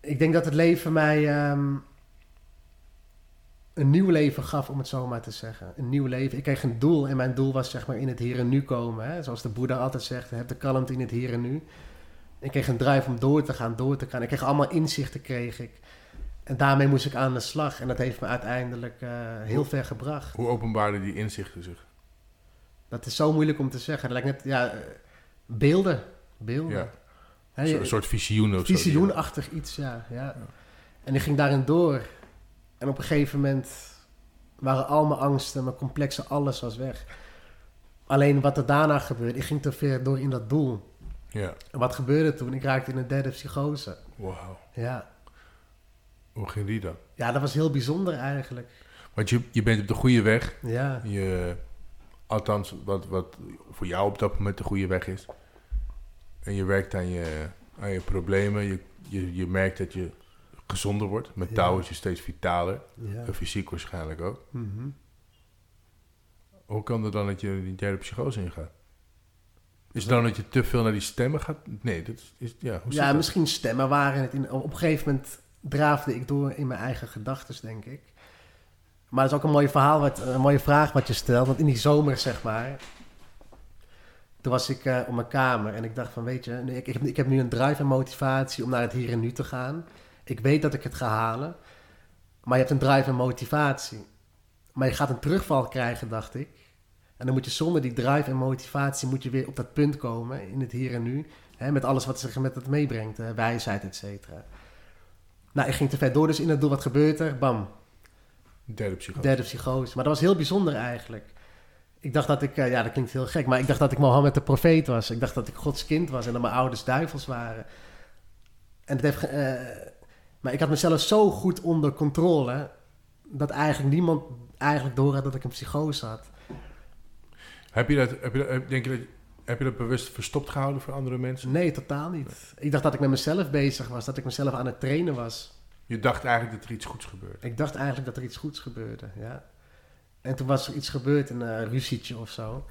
Ik denk dat het leven mij ehm, een nieuw leven gaf, om het zo maar te zeggen. Een nieuw leven. Ik kreeg een doel en mijn doel was zeg maar in het hier en nu komen. Hè? Zoals de Boeddha altijd zegt, heb de kalmte in het hier en nu. Ik kreeg een drive om door te gaan, door te gaan. Ik kreeg allemaal inzichten, kreeg ik. En daarmee moest ik aan de slag. En dat heeft me uiteindelijk eh, heel ver gebracht. Hoe openbaarden die inzichten zich? Dat is zo moeilijk om te zeggen. Dat lijkt net, ja, beelden. Beelden. Ja. Een je- soort- een soort visioen of zo. Visioenachtig iets, ja, ja. En ik ging daarin door. En op een gegeven moment waren al mijn angsten, mijn complexe, alles was weg. Alleen wat er daarna gebeurde, ik ging te ver door in dat doel. Ja. En wat gebeurde toen? Ik raakte in een derde psychose. Wauw. Ja. Hoe ging die dan? ja, dat was heel bijzonder eigenlijk. Want je, je bent op de goede weg. Ja, Je, althans, wat, wat voor jou op dat moment de goede weg is. En je werkt aan je, aan je problemen. Je, je, je merkt dat je gezonder wordt. Mentaal Ja. word je steeds vitaler. ja. En fysiek waarschijnlijk ook. Mhm. Hoe kan het dan dat je die derde psychose ingaat? Is het dan dat je te veel naar die stemmen gaat? Nee, dat is... is- ja, hoe Ja, dat? misschien stemmen waren het. In, op een gegeven moment draafde ik door in mijn eigen gedachten, denk ik. Maar het is ook een mooi verhaal, wat, een mooie vraag wat je stelt. Want in die zomer, zeg maar... Toen was ik eh, op mijn kamer en ik dacht van, weet je... Ik, ik, heb, nu een drive en motivatie om naar het hier en nu te gaan. Ik weet dat ik het ga halen. Maar je hebt een drive en motivatie. Maar je gaat een terugval krijgen, dacht ik. En dan moet je zonder die drive en motivatie... moet je weer op dat punt komen in het hier en nu. Hè, met alles wat zich met het meebrengt, hè, wijsheid, et cetera. Nou, ik ging te ver door, dus in het doel, wat gebeurt er? Bam, Derde psychose. derde psychose. Maar dat was heel bijzonder eigenlijk. Ik dacht dat ik, eh, ja, dat klinkt heel gek, maar ik dacht dat ik Mohammed de profeet was. Ik dacht dat ik Gods kind was en dat mijn ouders duivels waren. En het heeft, eh, maar ik had mezelf zo goed onder controle dat eigenlijk niemand eigenlijk door had dat ik een psychose had. Heb je dat, heb je dat, denk je dat, heb je dat bewust verstopt gehouden voor andere mensen? Nee, totaal niet. Ik dacht dat ik met mezelf bezig was, dat ik mezelf aan het trainen was. Je dacht eigenlijk dat er iets goeds gebeurde. Ik dacht eigenlijk dat er iets goeds gebeurde, ja. En toen was er iets gebeurd, een eh, ruzietje of zo.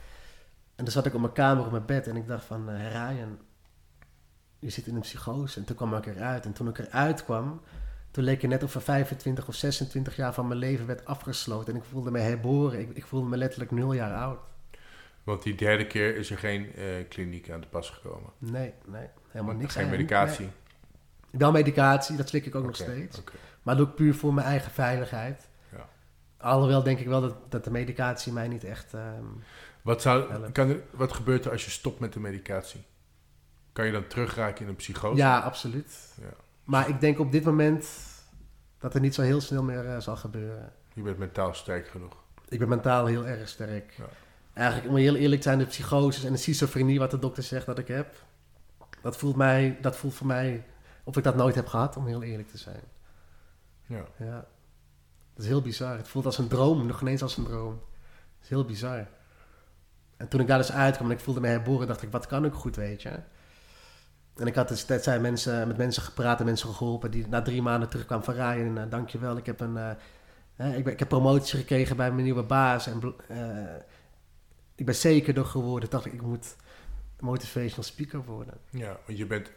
En toen zat ik op mijn kamer op mijn bed en ik dacht van... eh Ryan, je zit in een psychose. En toen kwam ik eruit. En toen ik eruit kwam, toen leek het net of er 25 of 26 jaar van mijn leven werd afgesloten. En ik voelde me herboren. Ik, ik voelde me letterlijk nul jaar oud. Want die derde keer is er geen eh, kliniek aan de pas gekomen. Nee, nee, helemaal niks. Geen medicatie. Nee. Wel medicatie, dat slik ik ook nog steeds. Maar dat doe ik puur voor mijn eigen veiligheid. Ja. Alhoewel denk ik wel dat, dat de medicatie mij niet echt... ehm, Wat, zou, kan er, wat gebeurt er als je stopt met de medicatie? Kan je dan terugraken in een psychose? Ja, absoluut. Ja. Maar ik denk op dit moment dat er niet zo heel snel meer eh, zal gebeuren. Je bent mentaal sterk genoeg. Ik ben mentaal heel erg sterk. Ja. Eigenlijk, om heel eerlijk te zijn, de psychoses en de schizofrenie, wat de dokter zegt dat ik heb, dat voelt, mij, dat voelt voor mij of ik dat nooit heb gehad, om heel eerlijk te zijn. Ja. Ja. Dat is heel bizar. Het voelt als een droom, nog ineens als een droom. Het is heel bizar. En toen ik daar dus uitkwam en ik voelde me herboren, dacht ik, wat kan ik goed, weet je? En ik had dus tijd mensen, met mensen gepraat en mensen geholpen die na drie maanden terugkwamen van Ryan, uh, dankjewel, ik heb een... eh, ik, ben, ik heb promotie gekregen bij mijn nieuwe baas en eh, ik ben zekerder geworden. dacht ik, ik moet motivational speaker worden. ja, want je bent...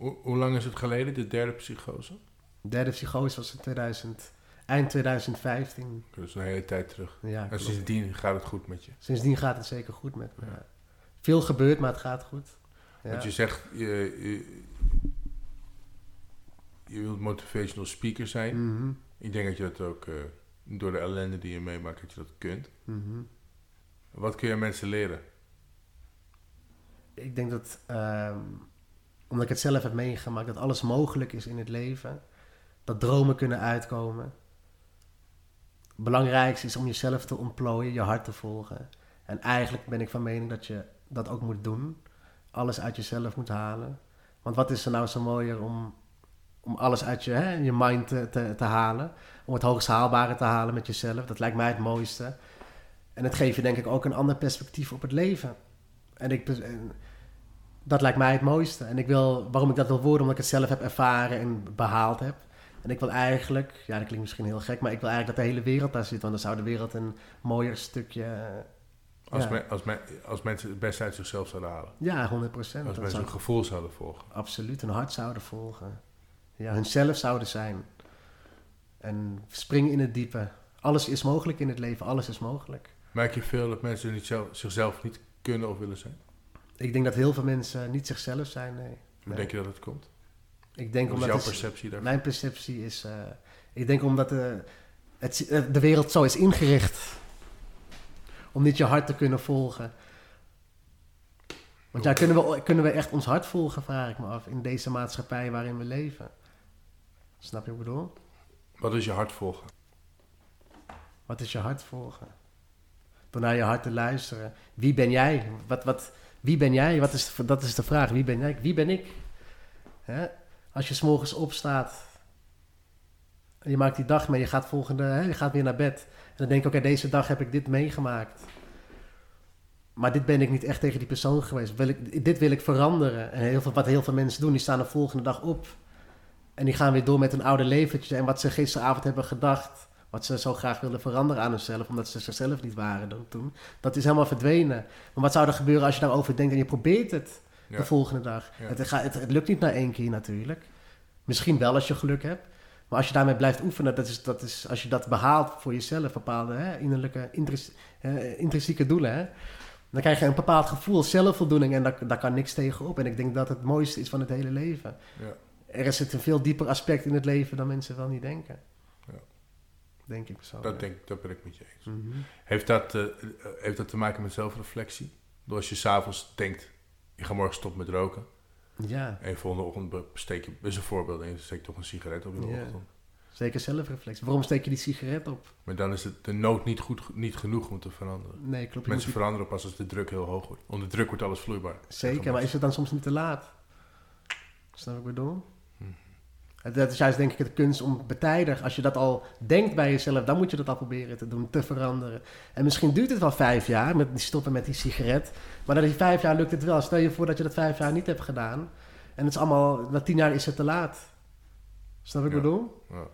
Hoe, hoe lang is het geleden, de derde psychose? De derde psychose was in 2000, eind 2015. Dat is een hele tijd terug. Ja, En sindsdien gaat het goed met je. Sindsdien gaat het zeker goed met me. ja. Veel gebeurt, maar het gaat goed. Ja. Want je zegt, je, je, je wilt motivational speaker zijn. Mhm, Ik denk dat je dat ook, eh, door de ellende die je meemaakt, dat je dat kunt. mhm. Wat kun je mensen leren? Ik denk dat, ehm, omdat ik het zelf heb meegemaakt, dat alles mogelijk is in het leven. Dat dromen kunnen uitkomen. Het belangrijkste is om jezelf te ontplooien, je hart te volgen. En eigenlijk ben ik van mening dat je dat ook moet doen. Alles uit jezelf moet halen. Want wat is er nou zo mooier om, om alles uit je, hè, je mind te, te, halen? Om het hoogst haalbare te halen met jezelf. Dat lijkt mij het mooiste. En het geeft je denk ik ook een ander perspectief op het leven. En ik, dat lijkt mij het mooiste. En ik wil, waarom ik dat wil worden, omdat ik het zelf heb ervaren en behaald heb. En ik wil eigenlijk, ja, dat klinkt misschien heel gek, maar ik wil eigenlijk dat de hele wereld daar zit. Want dan zou de wereld een mooier stukje. Als, ja. als, me- als mensen het beste uit zichzelf zouden halen. Ja, 100 procent. Als mensen hun gevoel zouden volgen. absoluut hun hart zouden volgen. Ja, hunzelf zouden zijn. En springen in het diepe. Alles is mogelijk in het leven, alles is mogelijk. Merk je veel dat mensen niet zelf, zichzelf niet kunnen of willen zijn? Ik denk dat heel veel mensen niet zichzelf zijn, nee. Hoe Nee. denk je dat het komt? Ik denk Wat is omdat jouw perceptie daarvan? Mijn perceptie is... eh, ik denk omdat de, het, eh, de wereld zo is ingericht. Om niet je hart te kunnen volgen. Want ja, kunnen we, kunnen we echt ons hart volgen, vraag ik me af. In deze maatschappij waarin we leven. Snap je wat ik bedoel? Wat is je hart volgen? Wat is je hart volgen? Door naar je hart te luisteren. Wie ben jij? Wat, wat, Wie ben jij? Wat is, dat is de vraag. Wie ben jij? Wie ben ik? Hè? Als je s'morgens opstaat je maakt die dag mee, je gaat, volgende, hè, je gaat weer naar bed. En dan denk je, oké, deze dag heb ik dit meegemaakt. Maar dit ben ik niet echt tegen die persoon geweest. Ik, dit wil ik veranderen. En heel veel, wat heel veel mensen doen, die staan de volgende dag op. En die gaan weer door met een oude leventje. En wat ze gisteravond hebben gedacht, wat ze zo graag wilden veranderen aan hunzelf, omdat ze zichzelf niet waren dan toen. Dat is helemaal verdwenen. Maar wat zou er gebeuren als je daarover denkt en je probeert het Ja. de volgende dag? Ja. Het, gaat, het, het lukt niet na één keer natuurlijk. Misschien wel als je geluk hebt. Maar als je daarmee blijft oefenen, dat is, dat is, als je dat behaalt voor jezelf, bepaalde hè, innerlijke, intris- intrinsieke doelen, hè, dan krijg je een bepaald gevoel, zelfvoldoening en daar, daar kan niks tegen op. En ik denk dat het mooiste is van het hele leven. Ja. Er zit een veel dieper aspect in het leven dan mensen wel niet denken. Denk ik persoonlijk. Dat, denk, dat ben ik met je eens. Mhm. Heeft dat, eh, eh, heeft dat te maken met zelfreflectie? Door als je s'avonds denkt, ik ga morgen stoppen met roken. Ja, En volgende ochtend steek je, is een voorbeeld, en je steekt toch een sigaret op in de Ja. ochtend. zeker zelfreflectie. Waarom steek je die sigaret op? Maar dan is het de nood niet, goed, niet genoeg om te veranderen. Nee, klopt. je Mensen veranderen pas als de druk heel hoog wordt. Onder druk wordt alles vloeibaar. Zeker, maar is het dan soms niet te laat? Snap ik bedoel? Dat is juist denk ik de kunst om betijdig, als je dat al denkt bij jezelf, dan moet je dat al proberen te doen, te veranderen. En misschien duurt het wel vijf jaar, met die stoppen met die sigaret, maar na die vijf jaar lukt het wel. Stel je voor dat je dat vijf jaar niet hebt gedaan, en het is allemaal, na tien jaar is het te laat. Snap wat ik bedoel? Ja.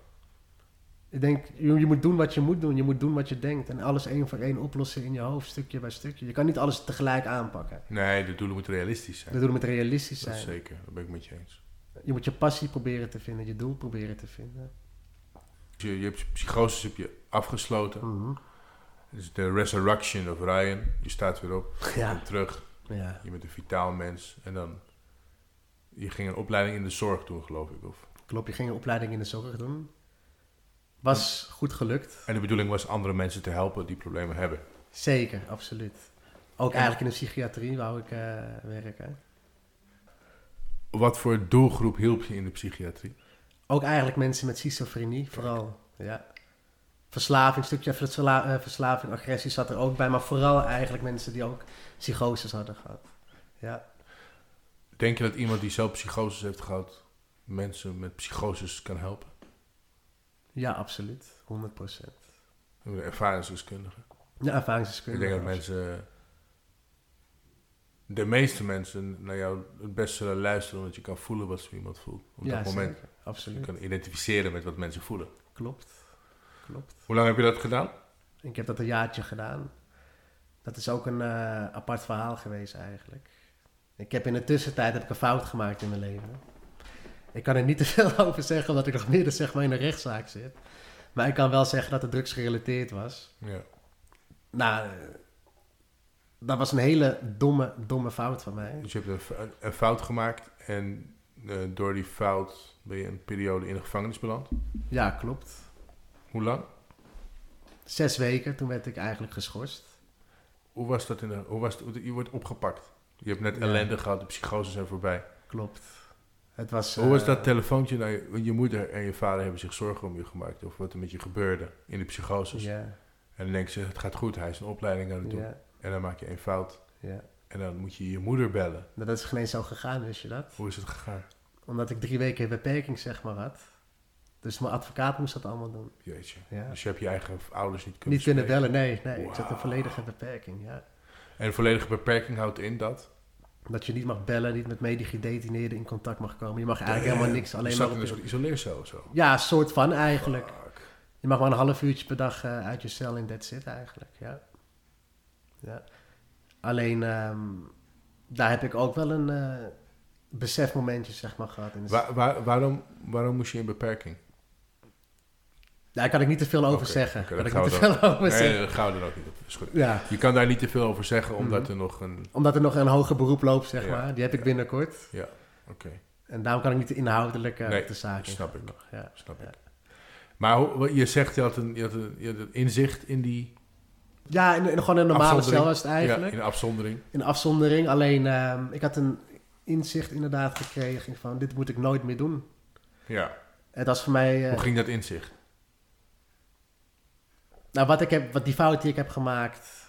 Ik denk, je, je moet doen wat je moet doen, je moet doen wat je denkt. En alles één voor één oplossen in je hoofd, stukje bij stukje. Je kan niet alles tegelijk aanpakken. Nee, de doelen moeten realistisch zijn. We doen het realistisch Dat zijn. zeker, dat ben ik met je eens. Je moet je passie proberen te vinden, je doel proberen te vinden. Je, je hebt je psychoses heb je afgesloten. Dus de resurrection of Ryan. Je staat weer op, je Ja. komt terug. Ja, Je bent een vitaal mens. En dan... Je ging een opleiding in de zorg doen, geloof ik. Of, klopt. Je ging een opleiding in de zorg doen. Was goed gelukt. en de bedoeling was andere mensen te helpen die problemen hebben. Zeker, absoluut. Ook eigenlijk in de psychiatrie wou ik eh, werken. Wat voor doelgroep hielp je in de psychiatrie? Ook eigenlijk mensen met schizofrenie, vooral. Ja. Verslaving, een stukje versla- eh, verslaving, agressie zat er ook bij. Maar vooral eigenlijk mensen die ook psychoses hadden gehad. Ja. Denk je dat iemand die zelf psychoses heeft gehad... mensen met psychoses kan helpen? Ja, absoluut. 100 procent. Een ervaringsdeskundige. Ja, Ik ervaringsdeskundige. denk dat mensen... De meeste mensen naar jou het best zullen luisteren... omdat je kan voelen wat zo iemand voelt. Op ja, dat moment. zeker. Je Absoluut. kan identificeren met wat mensen voelen. Klopt. Klopt. Hoe lang heb je dat gedaan? Ik heb dat een jaartje gedaan. Dat is ook een eh, apart verhaal geweest eigenlijk. Ik heb in de tussentijd heb ik een fout gemaakt in mijn leven. Ik kan er niet te veel over zeggen, omdat ik nog midden zeg maar, in een rechtszaak zit. Maar ik kan wel zeggen dat het drugsgerelateerd was. Ja. Nou, dat was een hele domme, domme fout van mij. Dus je hebt een, fout gemaakt... en eh, door die fout ben je een periode in de gevangenis beland. Ja, klopt. Hoe lang? Zes weken, toen werd ik eigenlijk geschorst. Hoe was dat in de... Hoe was het, je wordt opgepakt. Je hebt net Ja. ellende gehad, de psychose zijn voorbij. Klopt. Het was, Hoe was eh, dat telefoontje naar je, je moeder en je vader hebben zich zorgen om je gemaakt? Of wat er met je gebeurde in de psychoses? Ja, En dan denk je, het gaat goed, hij is een opleiding aan het doen. En dan maak je een fout. ja. En dan moet je je moeder bellen. Dat is geen zo gegaan, wist je dat? Hoe is het gegaan? Omdat ik drie weken beperking zeg maar had. Dus mijn advocaat moest dat allemaal doen. Jeetje. Ja. Dus je hebt je eigen ouders niet kunnen Niet kunnen bellen, nee. nee. Ik zat een volledige beperking, ja. En volledige beperking houdt in dat? Dat je niet mag bellen, niet met medegedetineerden in contact mag komen. Je mag eigenlijk helemaal niks, alleen zat maar in op een je- soort isoleercel of zo. Ja, soort van eigenlijk. Fuck. Je mag maar een half uurtje per dag eh, uit je cel en that's it eigenlijk, ja. Ja. Alleen, ehm, daar heb ik ook wel een eh, besefmomentje zeg maar gehad. In de Wa- wa- waarom, waarom moest je in beperking? Daar kan ik niet te veel over zeggen. kan dat ik niet te veel over Nee, zeggen. gaan we er ook niet op. Is goed. Ja, Je kan daar niet te veel over zeggen, omdat Mhm. er nog een... omdat er nog een hoger beroep loopt, zeg Ja, maar. Die heb ik binnenkort. Ja, oké, En daarom kan ik niet inhoudelijk eh Nee, de zaak snap ik. nog, Ja. snap ik. Maar je zegt, je had, een, je, had een, je had een inzicht in die... Ja, in, in gewoon een normale cel was het eigenlijk. Ja, in afzondering. In afzondering. Alleen, ehm, ik had een inzicht inderdaad gekregen van... dit moet ik nooit meer doen. Ja. Het was voor mij... eh, Hoe ging dat inzicht? Nou, wat, ik heb, wat die fout die ik heb gemaakt...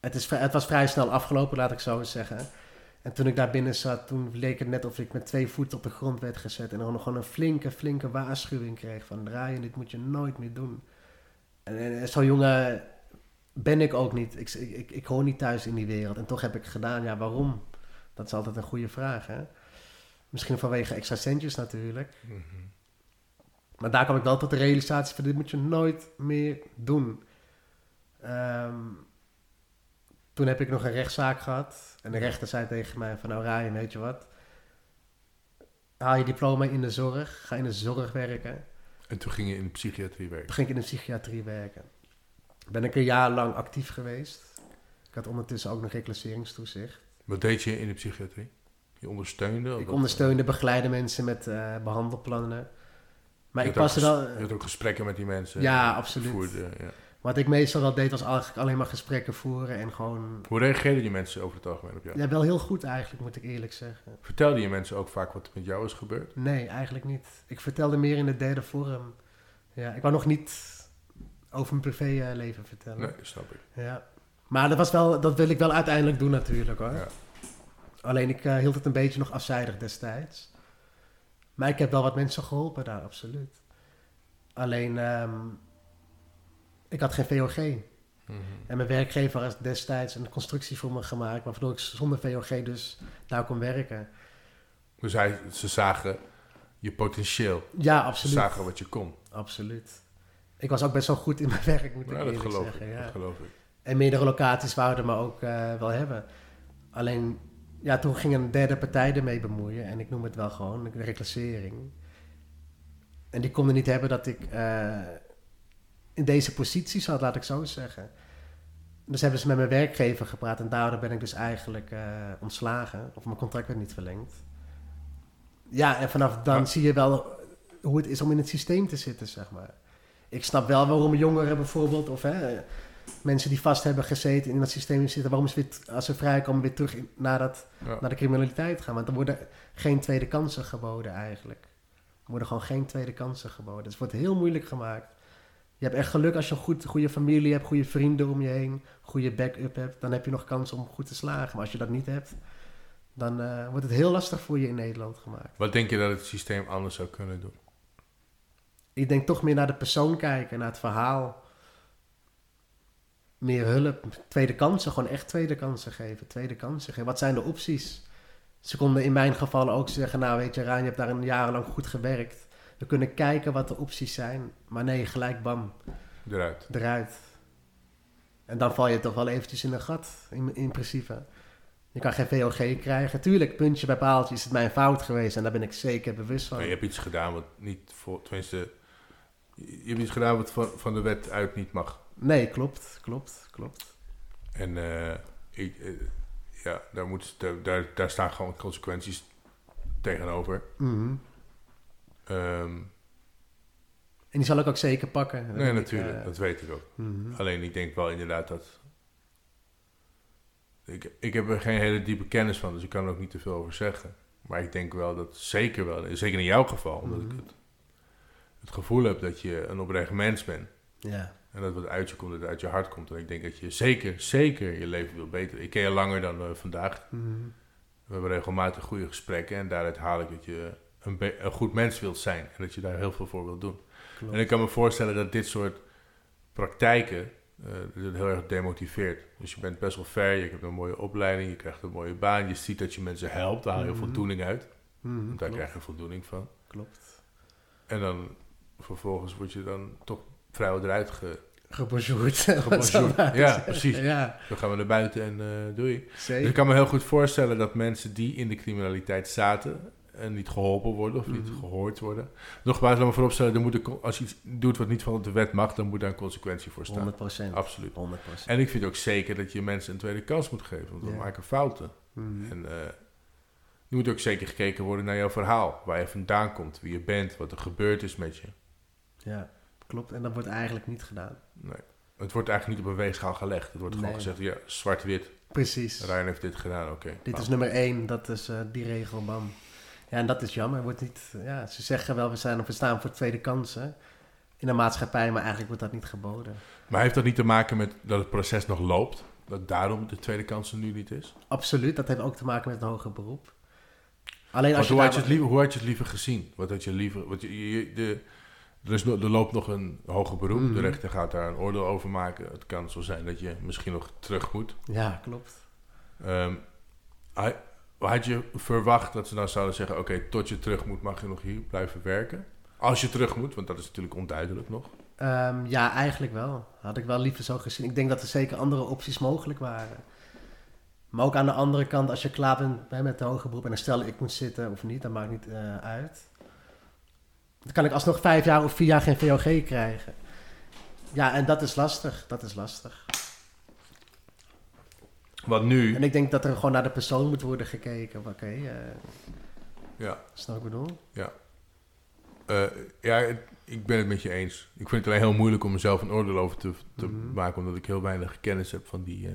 Het, is, het was vrij snel afgelopen, laat ik zo eens zeggen. En toen ik daar binnen zat, toen leek het net of ik met twee voeten op de grond werd gezet. En dan gewoon een flinke, flinke waarschuwing kreeg van... Ryan, dit moet je nooit meer doen. En, zo'n jongen ben ik ook niet. Ik, ik, ik, ik hoor niet thuis in die wereld. En toch heb ik gedaan. Ja, waarom? Dat is altijd een goede vraag, hè? Misschien vanwege extra centjes natuurlijk. Mhm. Maar daar kwam ik wel tot de realisatie van... dit moet je nooit meer doen. Ehm, toen heb ik nog een rechtszaak gehad. En de rechter zei tegen mij van... nou Ryan, weet je wat? Haal je diploma in de zorg. Ga in de zorg werken. En toen ging je in de psychiatrie werken. Toen ging ik in de psychiatrie werken. Ben ik een jaar lang actief geweest. Ik had ondertussen ook nog reclasseringstoezicht. Wat deed je in de psychiatrie? Je ondersteunde? Ik wat? ondersteunde, begeleide mensen met eh, behandelplannen. Maar Je ik paste wel... Je had ook gesprekken met die mensen. Ja, eh, absoluut. voerde, ja. Wat ik meestal wel deed, was eigenlijk alleen maar gesprekken voeren en gewoon... Hoe reageerden die mensen over het algemeen op jou? Ja, wel heel goed eigenlijk, moet ik eerlijk zeggen. Vertelde je mensen ook vaak wat met jou is gebeurd? Nee, eigenlijk niet. Ik vertelde meer in de derde vorm. Ja, ik wou nog niet over mijn privéleven vertellen. Nee, snap ik. Ja. Maar dat, was wel, dat wil ik wel uiteindelijk doen natuurlijk hoor. Ja. Alleen ik eh, hield het een beetje nog afzijdig destijds. Maar ik heb wel wat mensen geholpen daar, absoluut. Alleen, ehm, ik had geen VOG. Mhm. En mijn werkgever had destijds een constructie voor me gemaakt... waardoor ik zonder VOG dus daar kon werken. Dus hij, ze zagen je potentieel. Ja, Ze absoluut. zagen wat je kon. Absoluut. Ik was ook best wel goed in mijn werk, moet ik Ja, dat eerlijk geloof zeggen. ik. Ja. Dat geloof ik. En meerdere locaties wouden me ook eh, wel hebben. Alleen, ja, toen ging een derde partij ermee bemoeien. En ik noem het wel gewoon de reclassering. En die konden niet hebben dat ik eh, in deze positie zat, laat ik zo zeggen. Dus hebben ze met mijn werkgever gepraat. En daardoor ben ik dus eigenlijk eh, ontslagen. Of mijn contract werd niet verlengd. Ja, en vanaf dan Maar- zie je wel hoe het is om in het systeem te zitten, zeg maar. Ik snap wel waarom jongeren bijvoorbeeld, of hè, mensen die vast hebben gezeten in dat systeem zitten, waarom ze weer, als ze vrijkomen weer terug in, naar, dat, Ja. naar de criminaliteit gaan. Want er worden geen tweede kansen geboden eigenlijk. Er worden gewoon geen tweede kansen geboden. Dus het wordt heel moeilijk gemaakt. Je hebt echt geluk als je een goed, goede familie hebt, goede vrienden om je heen, goede backup hebt. Dan heb je nog kans om goed te slagen. Maar als je dat niet hebt, dan eh, wordt het heel lastig voor je in Nederland gemaakt. Wat denk je dat het systeem anders zou kunnen doen? Ik denk toch meer naar de persoon kijken, naar het verhaal. Meer hulp, tweede kansen, gewoon echt tweede kansen geven. Tweede kansen geven. Wat zijn de opties? Ze konden in mijn geval ook zeggen, nou weet je Raan, je hebt daar een jarenlang goed gewerkt. We kunnen kijken wat de opties zijn. Maar nee, gelijk bam, Eruit. eruit. En dan val je toch wel eventjes in een gat, in, in principe. Je kan geen VOG krijgen. Tuurlijk, puntje bij paaltje is het mijn fout geweest. En daar ben ik zeker bewust van. Maar je hebt iets gedaan wat niet voor... Tenminste, je hebt iets gedaan wat van, van de wet uit niet mag. Nee, klopt, klopt, klopt. En eh, ik, eh, ja, daar, moet, daar, daar, daar staan gewoon consequenties tegenover. Mhm. Ehm, En die zal ik ook zeker pakken. nee, natuurlijk. eh, dat weet ik ook. mhm. Alleen ik denk wel inderdaad dat... Ik, ik heb er geen hele diepe kennis van, dus ik kan er ook niet te veel over zeggen. Maar ik denk wel dat zeker wel, zeker in jouw geval, omdat ik Mhm. het, het gevoel heb dat je een oprecht mens bent. Ja, En dat wat uit je komt, dat het uit je hart komt. En ik denk dat je zeker, zeker je leven wil beter. Ik ken je langer dan eh, vandaag. mhm. We hebben regelmatig goede gesprekken. En daaruit haal ik dat je een, goed mens wilt zijn. En dat je daar heel veel voor wilt doen. klopt. En ik kan me voorstellen dat dit soort praktijken het heel erg demotiveert. Dus je bent best wel ver, je hebt een mooie opleiding, je krijgt een mooie baan. Je ziet dat je mensen helpt, daar haal je Mhm. voldoening uit. Mhm, daar klopt, krijg je voldoening van. klopt. En dan vervolgens word je dan toch vrijwel eruit ge... Gebonjourd. Gebonjourd. Ja, precies. Ja, Dan gaan we naar buiten en eh doei. Dus ik kan me heel goed voorstellen dat mensen die in de criminaliteit zaten en niet geholpen worden of niet Mhm. gehoord worden. Nogmaals, laat me vooropstellen, er moet een als je iets doet wat niet van de wet mag, dan moet daar een consequentie voor staan. 100 procent. Absoluut. 100 procent. En ik vind ook zeker dat je mensen een tweede kans moet geven, want we maken fouten. Mhm. En eh er moet ook zeker gekeken worden naar jouw verhaal, waar je vandaan komt, wie je bent, wat er gebeurd is met je. Ja, klopt. En dat wordt eigenlijk niet gedaan. Nee. Het wordt eigenlijk niet op een weegschaal gelegd. Het wordt gewoon gezegd, ja, zwart-wit, Precies. Ryan heeft dit gedaan, oké. Dit Nou, is nummer één, dat is eh, die regel, bam. Ja, en dat is jammer. Wordt niet, ja, ze zeggen wel, we, zijn, we staan voor tweede kansen in de maatschappij, maar eigenlijk wordt dat niet geboden. Maar heeft dat niet te maken met dat het proces nog loopt? dat daarom de tweede kans er nu niet is? Absoluut, dat heeft ook te maken met een hoger beroep. Alleen als je hoe, had je het liever, hoe had je het liever gezien? Wat had je liever... Wat je, je- de, er, is, er loopt nog een hoger beroep. Mhm. De rechter gaat daar een oordeel over maken. Het kan zo zijn dat je misschien nog terug moet. Ja, klopt. Ehm, had- had je verwacht dat ze dan zouden zeggen... oké, tot je terug moet mag je nog hier blijven werken? Als je terug moet, want dat is natuurlijk onduidelijk nog. Ehm, ja, eigenlijk wel. Had ik wel liever zo gezien. Ik denk dat er zeker andere opties mogelijk waren. Maar ook aan de andere kant, als je klaar bent met de hoger beroep... en dan stel ik moet zitten of niet, dat maakt niet eh, uit. Dan kan ik alsnog vijf jaar of vier jaar geen VOG krijgen. Ja, en dat is lastig. Dat is lastig. Want nu... En ik denk dat er gewoon naar de persoon moet worden gekeken. Oké, eh Ja, snap ik bedoel? Eh, ja, het- ik ben het met je eens. Ik vind het alleen heel moeilijk om mezelf een oordeel over te, te Mhm. maken... omdat ik heel weinig kennis heb van die, eh,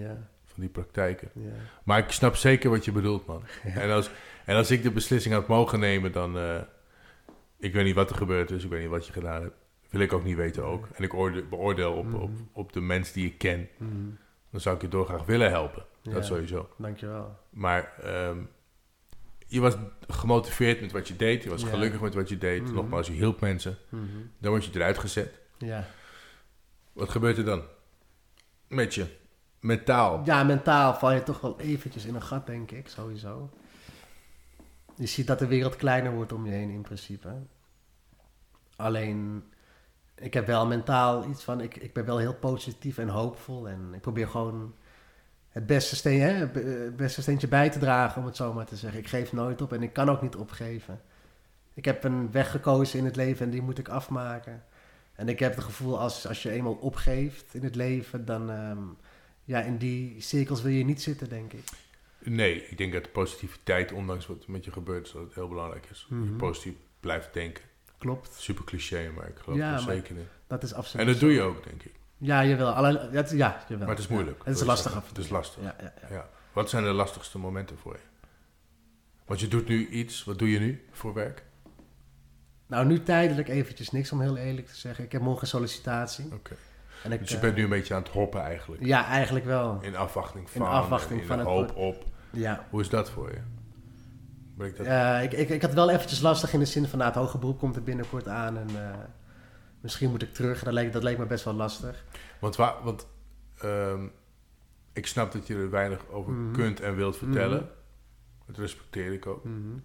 Ja, van die praktijken. ja. Maar ik snap zeker wat je bedoelt, man. En, als, en als ik de beslissing had mogen nemen, dan... ik weet niet wat er gebeurd is, ik weet niet wat je gedaan hebt. Wil ik ook niet weten ook. En ik oorde- beoordeel op, Mhm. op, op de mens die ik ken. Mhm. Dan zou ik je doorgraag willen helpen. Ja. Dat sowieso. Dankjewel. Maar ehm, je was gemotiveerd met wat je deed. Je was Ja. gelukkig met wat je deed. Mhm. Nogmaals, je hielp mensen. Mhm. Dan word je eruit gezet. Ja. Wat gebeurt er dan? Met je. Mentaal. ja, mentaal val je toch wel eventjes in een gat, denk ik, sowieso. Je ziet dat de wereld kleiner wordt om je heen, in principe. Alleen, ik heb wel mentaal iets van, ik, ik ben wel heel positief en hoopvol. En ik probeer gewoon het beste, steen, hè, het be- het beste steentje bij te dragen, om het zo maar te zeggen. Ik geef nooit op en ik kan ook niet opgeven. Ik heb een weg gekozen in het leven en die moet ik afmaken. En ik heb het gevoel, als, als je eenmaal opgeeft in het leven, dan... ehm, ja, in die cirkels wil je niet zitten, denk ik. Nee, ik denk dat positiviteit, ondanks wat met je gebeurt, dat het heel belangrijk is. Je Mhm. positief blijft denken. Klopt, Super cliché, maar ik geloof Ja, er zeker in. dat is absoluut En dat doe je ook, denk ik. Ja, jawel. Alleen, ja, het- ja, jawel. Maar het is moeilijk. Ja, het is lastig af. Het is lastig. Ja, ja, ja. Ja. Wat zijn de lastigste momenten voor je? Want je doet nu iets. Wat doe je nu voor werk? Nou, nu tijdelijk eventjes niks, om heel eerlijk te zeggen. Ik heb morgen sollicitatie. Oké. En ik, Dus je eh, bent nu een beetje aan het hoppen eigenlijk. Ja, eigenlijk wel. In afwachting In van. afwachting in van de het hoop op. Ja. Hoe is dat voor je? Dat? Eh, ik, ik, ik had wel eventjes lastig in de zin van, nou, het hoger beroep komt er binnenkort aan en eh, misschien moet ik terug. Dat leek, dat leek me best wel lastig. Want, waar, want ehm, ik snap dat je er weinig over Mhm. kunt en wilt vertellen. Mhm. Dat respecteer ik ook. Mhm.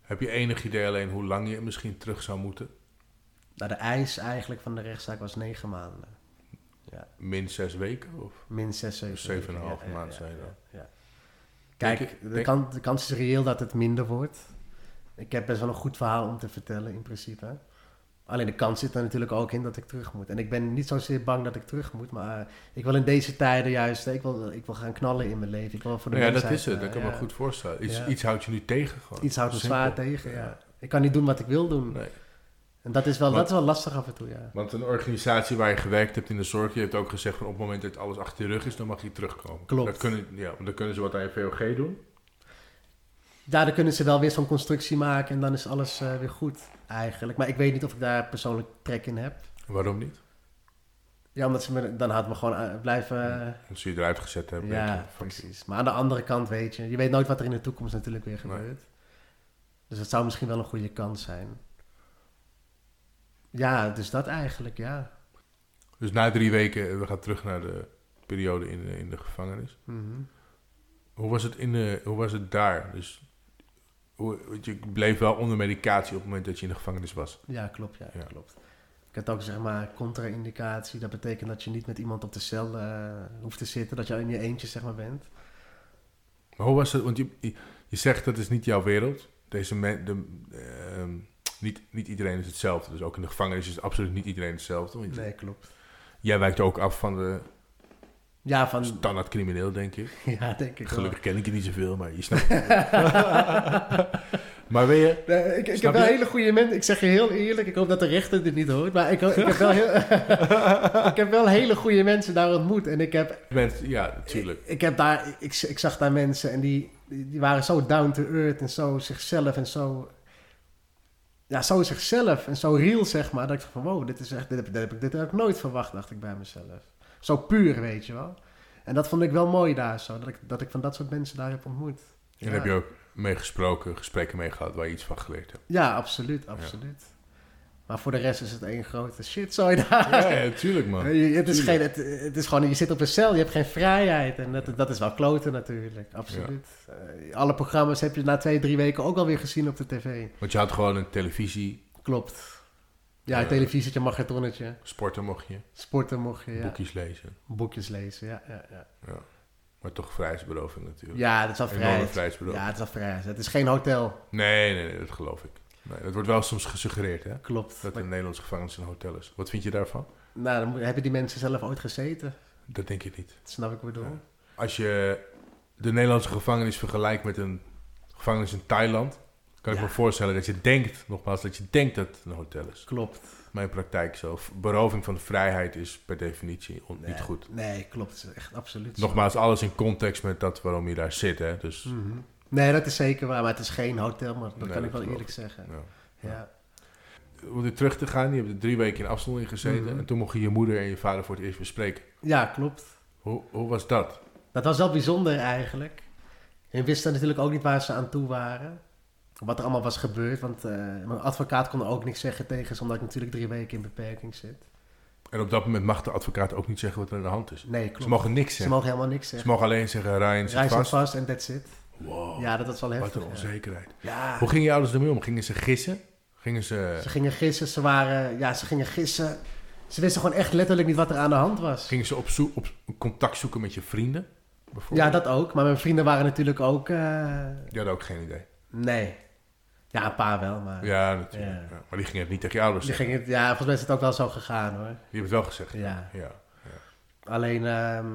Heb je enig idee alleen hoe lang je misschien terug zou moeten? Nou, de eis eigenlijk van de rechtszaak was negen maanden. Ja, Min zes weken? Of? min zes, zeven. Zeven en een halve maand zijn dan. ja. Kijk, ik- de, denk- kan, de kans is reëel dat het minder wordt. Ik heb best wel een goed verhaal om te vertellen in principe. Alleen de kans zit er natuurlijk ook in dat ik terug moet. En ik ben niet zozeer bang dat ik terug moet, maar ik wil in deze tijden juist, ik wil, ik wil gaan knallen in mijn leven. Ik wil voor de Nou ja, dat is het. Dat eh, kan me ja. goed voorstellen. Iets, Ja. iets houdt je nu tegen gewoon. Iets houdt me zwaar tegen, ja. Ik kan niet doen wat ik wil doen. Nee. En dat is, wel, Want- dat is wel lastig af en toe, ja. Want een organisatie waar je gewerkt hebt in de zorg, je hebt ook gezegd van op het moment dat alles achter je rug is, dan mag je terugkomen. Klopt. Dat kunnen, ja, dan kunnen ze wat aan je VOG doen. Ja, dan kunnen ze wel weer zo'n constructie maken en dan is alles eh, weer goed eigenlijk. Maar ik weet niet of ik daar persoonlijk trek in heb. Waarom niet? Ja, omdat ze me, dan had me gewoon eh, blijven... eh, Als ze je eruit gezet hebben. ja, precies. Maar aan de andere kant weet je, je weet nooit wat er in de toekomst natuurlijk weer Nee. gebeurt. Dus het zou misschien wel een goede kans zijn. Ja, dus dat eigenlijk, ja. Dus na drie weken, eh, we gaan terug naar de periode in de, in de gevangenis. Mhm. Hoe was het, in de, hoe was het daar? Dus hoe, je bleef wel onder medicatie op het moment dat je in de gevangenis was. Ja, klopt, ja, Ja. klopt. Ik had ook zeg maar contra-indicatie. Dat betekent dat je niet met iemand op de cel eh, hoeft te zitten. Dat je in je eentje zeg maar bent. Maar hoe was het? Want je, je, je zegt dat is niet jouw wereld. Deze men, de, ehm, niet, niet iedereen is hetzelfde. Dus ook in de gevangenis is absoluut niet iedereen hetzelfde. Want Nee, klopt. Jij wijkt ook af van de Ja, van... standaard crimineel, denk ik. Ja, denk ik wel. Gelukkig ken ik je niet zoveel, maar je snapt Maar weet je... Nee, ik, heb wel je? hele goede mensen. Ik zeg je heel eerlijk, ik hoop dat de rechter dit niet hoort. Maar ik, ik, heb, wel heel, ik heb wel hele goede mensen daar ontmoet. En ik heb, Mensen, ja, natuurlijk. ik, ik heb daar, ik, ik zag daar mensen en die die waren zo down to earth en zo zichzelf en zo. Ja, zo zichzelf en zo real, zeg maar. Dat ik van, wow, dit is echt, dit heb, dit heb, ik, dit heb ik nooit verwacht, dacht ik bij mezelf. Zo puur, weet je wel. En dat vond ik wel mooi daar zo, dat ik, dat ik van dat soort mensen daar heb ontmoet. En heb je ook mee gesproken, gesprekken mee gehad waar je iets van geleerd hebt. Ja, absoluut, absoluut. Maar voor de rest is het één grote shit zo daar. Ja, ja, tuurlijk man. Je- Het is, geen, het, het is gewoon, je zit op een cel, je hebt geen vrijheid. En dat, dat is wel kloten natuurlijk, absoluut. Eh, alle programma's heb je na twee, drie weken ook alweer gezien op de tv. Want je had gewoon een televisie, Klopt. Ja, een Ja. televisietje, marathonnetje. sporten mocht je, Sporten mocht je, ja. boekjes lezen. Boekjes lezen, ja. Ja, ja. Ja. Maar toch vrijheidsberoving natuurlijk. ja dat is Enorme vrijheid. Ja, het is wel vrijheid. Het is geen hotel. Nee, nee, nee, dat geloof ik. Nee, dat wordt wel soms gesuggereerd, hè? Klopt. Dat een Nederlandse gevangenis een hotel is. Wat vind je daarvan? Nou, dan hebben die mensen zelf ooit gezeten. Dat denk je niet. Dat snap ik ik bedoel. Als je de Nederlandse gevangenis vergelijkt met een gevangenis in Thailand, kan ik Ja. me voorstellen dat je denkt, nogmaals, dat je denkt dat het een hotel is. Klopt. Mijn praktijk zo. Beroving van de vrijheid is per definitie Nee, niet goed. Nee, klopt. Echt absoluut zo. Nogmaals, alles in context met dat waarom je daar zit, hè? Dus, Mhm. Nee, dat is zeker waar. Maar het is geen hotel, maar dat Nee, kan ik wel eerlijk zeggen. ja. Ja. Om weer terug te gaan, je hebt er drie weken in afzondering gezeten Mhm. en toen mocht je je moeder en je vader voor het eerst bespreken. ja, klopt. Hoe, hoe was dat? Dat was wel bijzonder eigenlijk. En wisten natuurlijk ook niet waar ze aan toe waren. Wat er allemaal was gebeurd. Want eh, mijn advocaat kon ook niks zeggen tegen ze, omdat ik natuurlijk drie weken in beperking zit. En op dat moment mag de advocaat ook niet zeggen wat er aan de hand is. Nee, klopt. Ze mogen niks Ze zeggen. mogen helemaal niks Ze zeggen. mogen alleen zeggen, Ryan zit zit vast. vast en that's it. Wow, Ja, dat was wel wat heftig. een ja. onzekerheid. Ja, Hoe gingen je ouders ermee om? Gingen ze gissen? Gingen ze, ze gingen gissen. Ze waren, ja, ze gingen gissen. Ze wisten gewoon echt letterlijk niet wat er aan de hand was. gingen ze op, op contact zoeken met je vrienden? Ja, dat ook. Maar mijn vrienden waren natuurlijk ook... eh, Die hadden ook geen idee. nee. Ja, een paar wel, maar... Ja, natuurlijk. Ja. Ja. Maar die gingen het niet tegen je ouders Die gingen, ja, volgens mij is het ook wel zo gegaan, hoor. Je hebt het wel gezegd. Ja. ja. Alleen, ehm,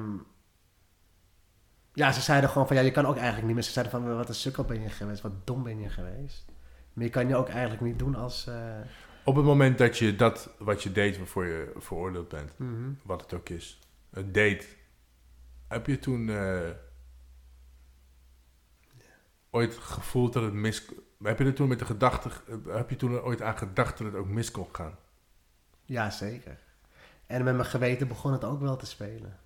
ja, ze zeiden gewoon van, ja, je kan ook eigenlijk niet meer. Ze zeiden van, wat een sukkel ben je geweest, wat dom ben je geweest. Maar je kan je ook eigenlijk niet doen als... eh, Op het moment dat je dat wat je deed waarvoor je veroordeeld bent, mhm. wat het ook is, het deed, heb je toen eh, ooit gevoeld dat het mis... Heb je er toen met de gedachte, heb je toen ooit aan gedacht dat het ook mis kon gaan? Ja, zeker. En met mijn geweten begon het ook wel te spelen.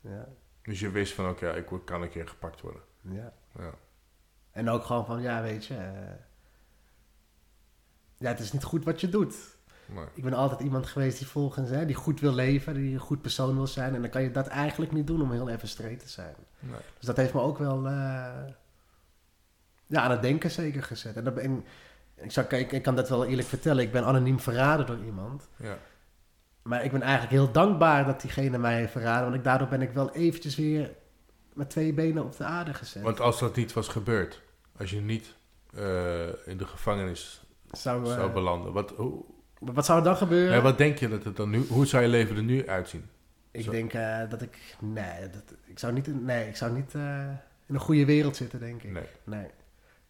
Ja, Dus je wist van, oké, ik kan een keer gepakt worden. ja. Ja. En ook gewoon van, ja, weet je... eh, ja, het is niet goed wat je doet. Ik ben altijd iemand geweest die volgens, hè, die goed wil leven, die een goed persoon wil zijn. En dan kan je dat eigenlijk niet doen om heel even straight te zijn. nee. Dus dat heeft me ook wel eh, ja, aan het denken zeker gezet. En dat ben, ik, zou, ik, ik kan dat wel eerlijk vertellen. Ik ben anoniem verraden door iemand. Ja. Maar ik ben eigenlijk heel dankbaar dat diegene mij heeft verraden. Want ik, daardoor ben ik wel eventjes weer met twee benen op de aarde gezet. Want als dat niet was gebeurd, als je niet eh, in de gevangenis zou, eh, zou belanden, wat, hoe, wat zou er dan gebeuren? ja, wat denk je dat het dan nu, hoe zou je leven er nu uitzien? ik zo- denk eh, dat ik... Nee, dat, ik zou niet, in- nee, ik zou niet in een goede wereld zitten, denk ik. Nee. Nee.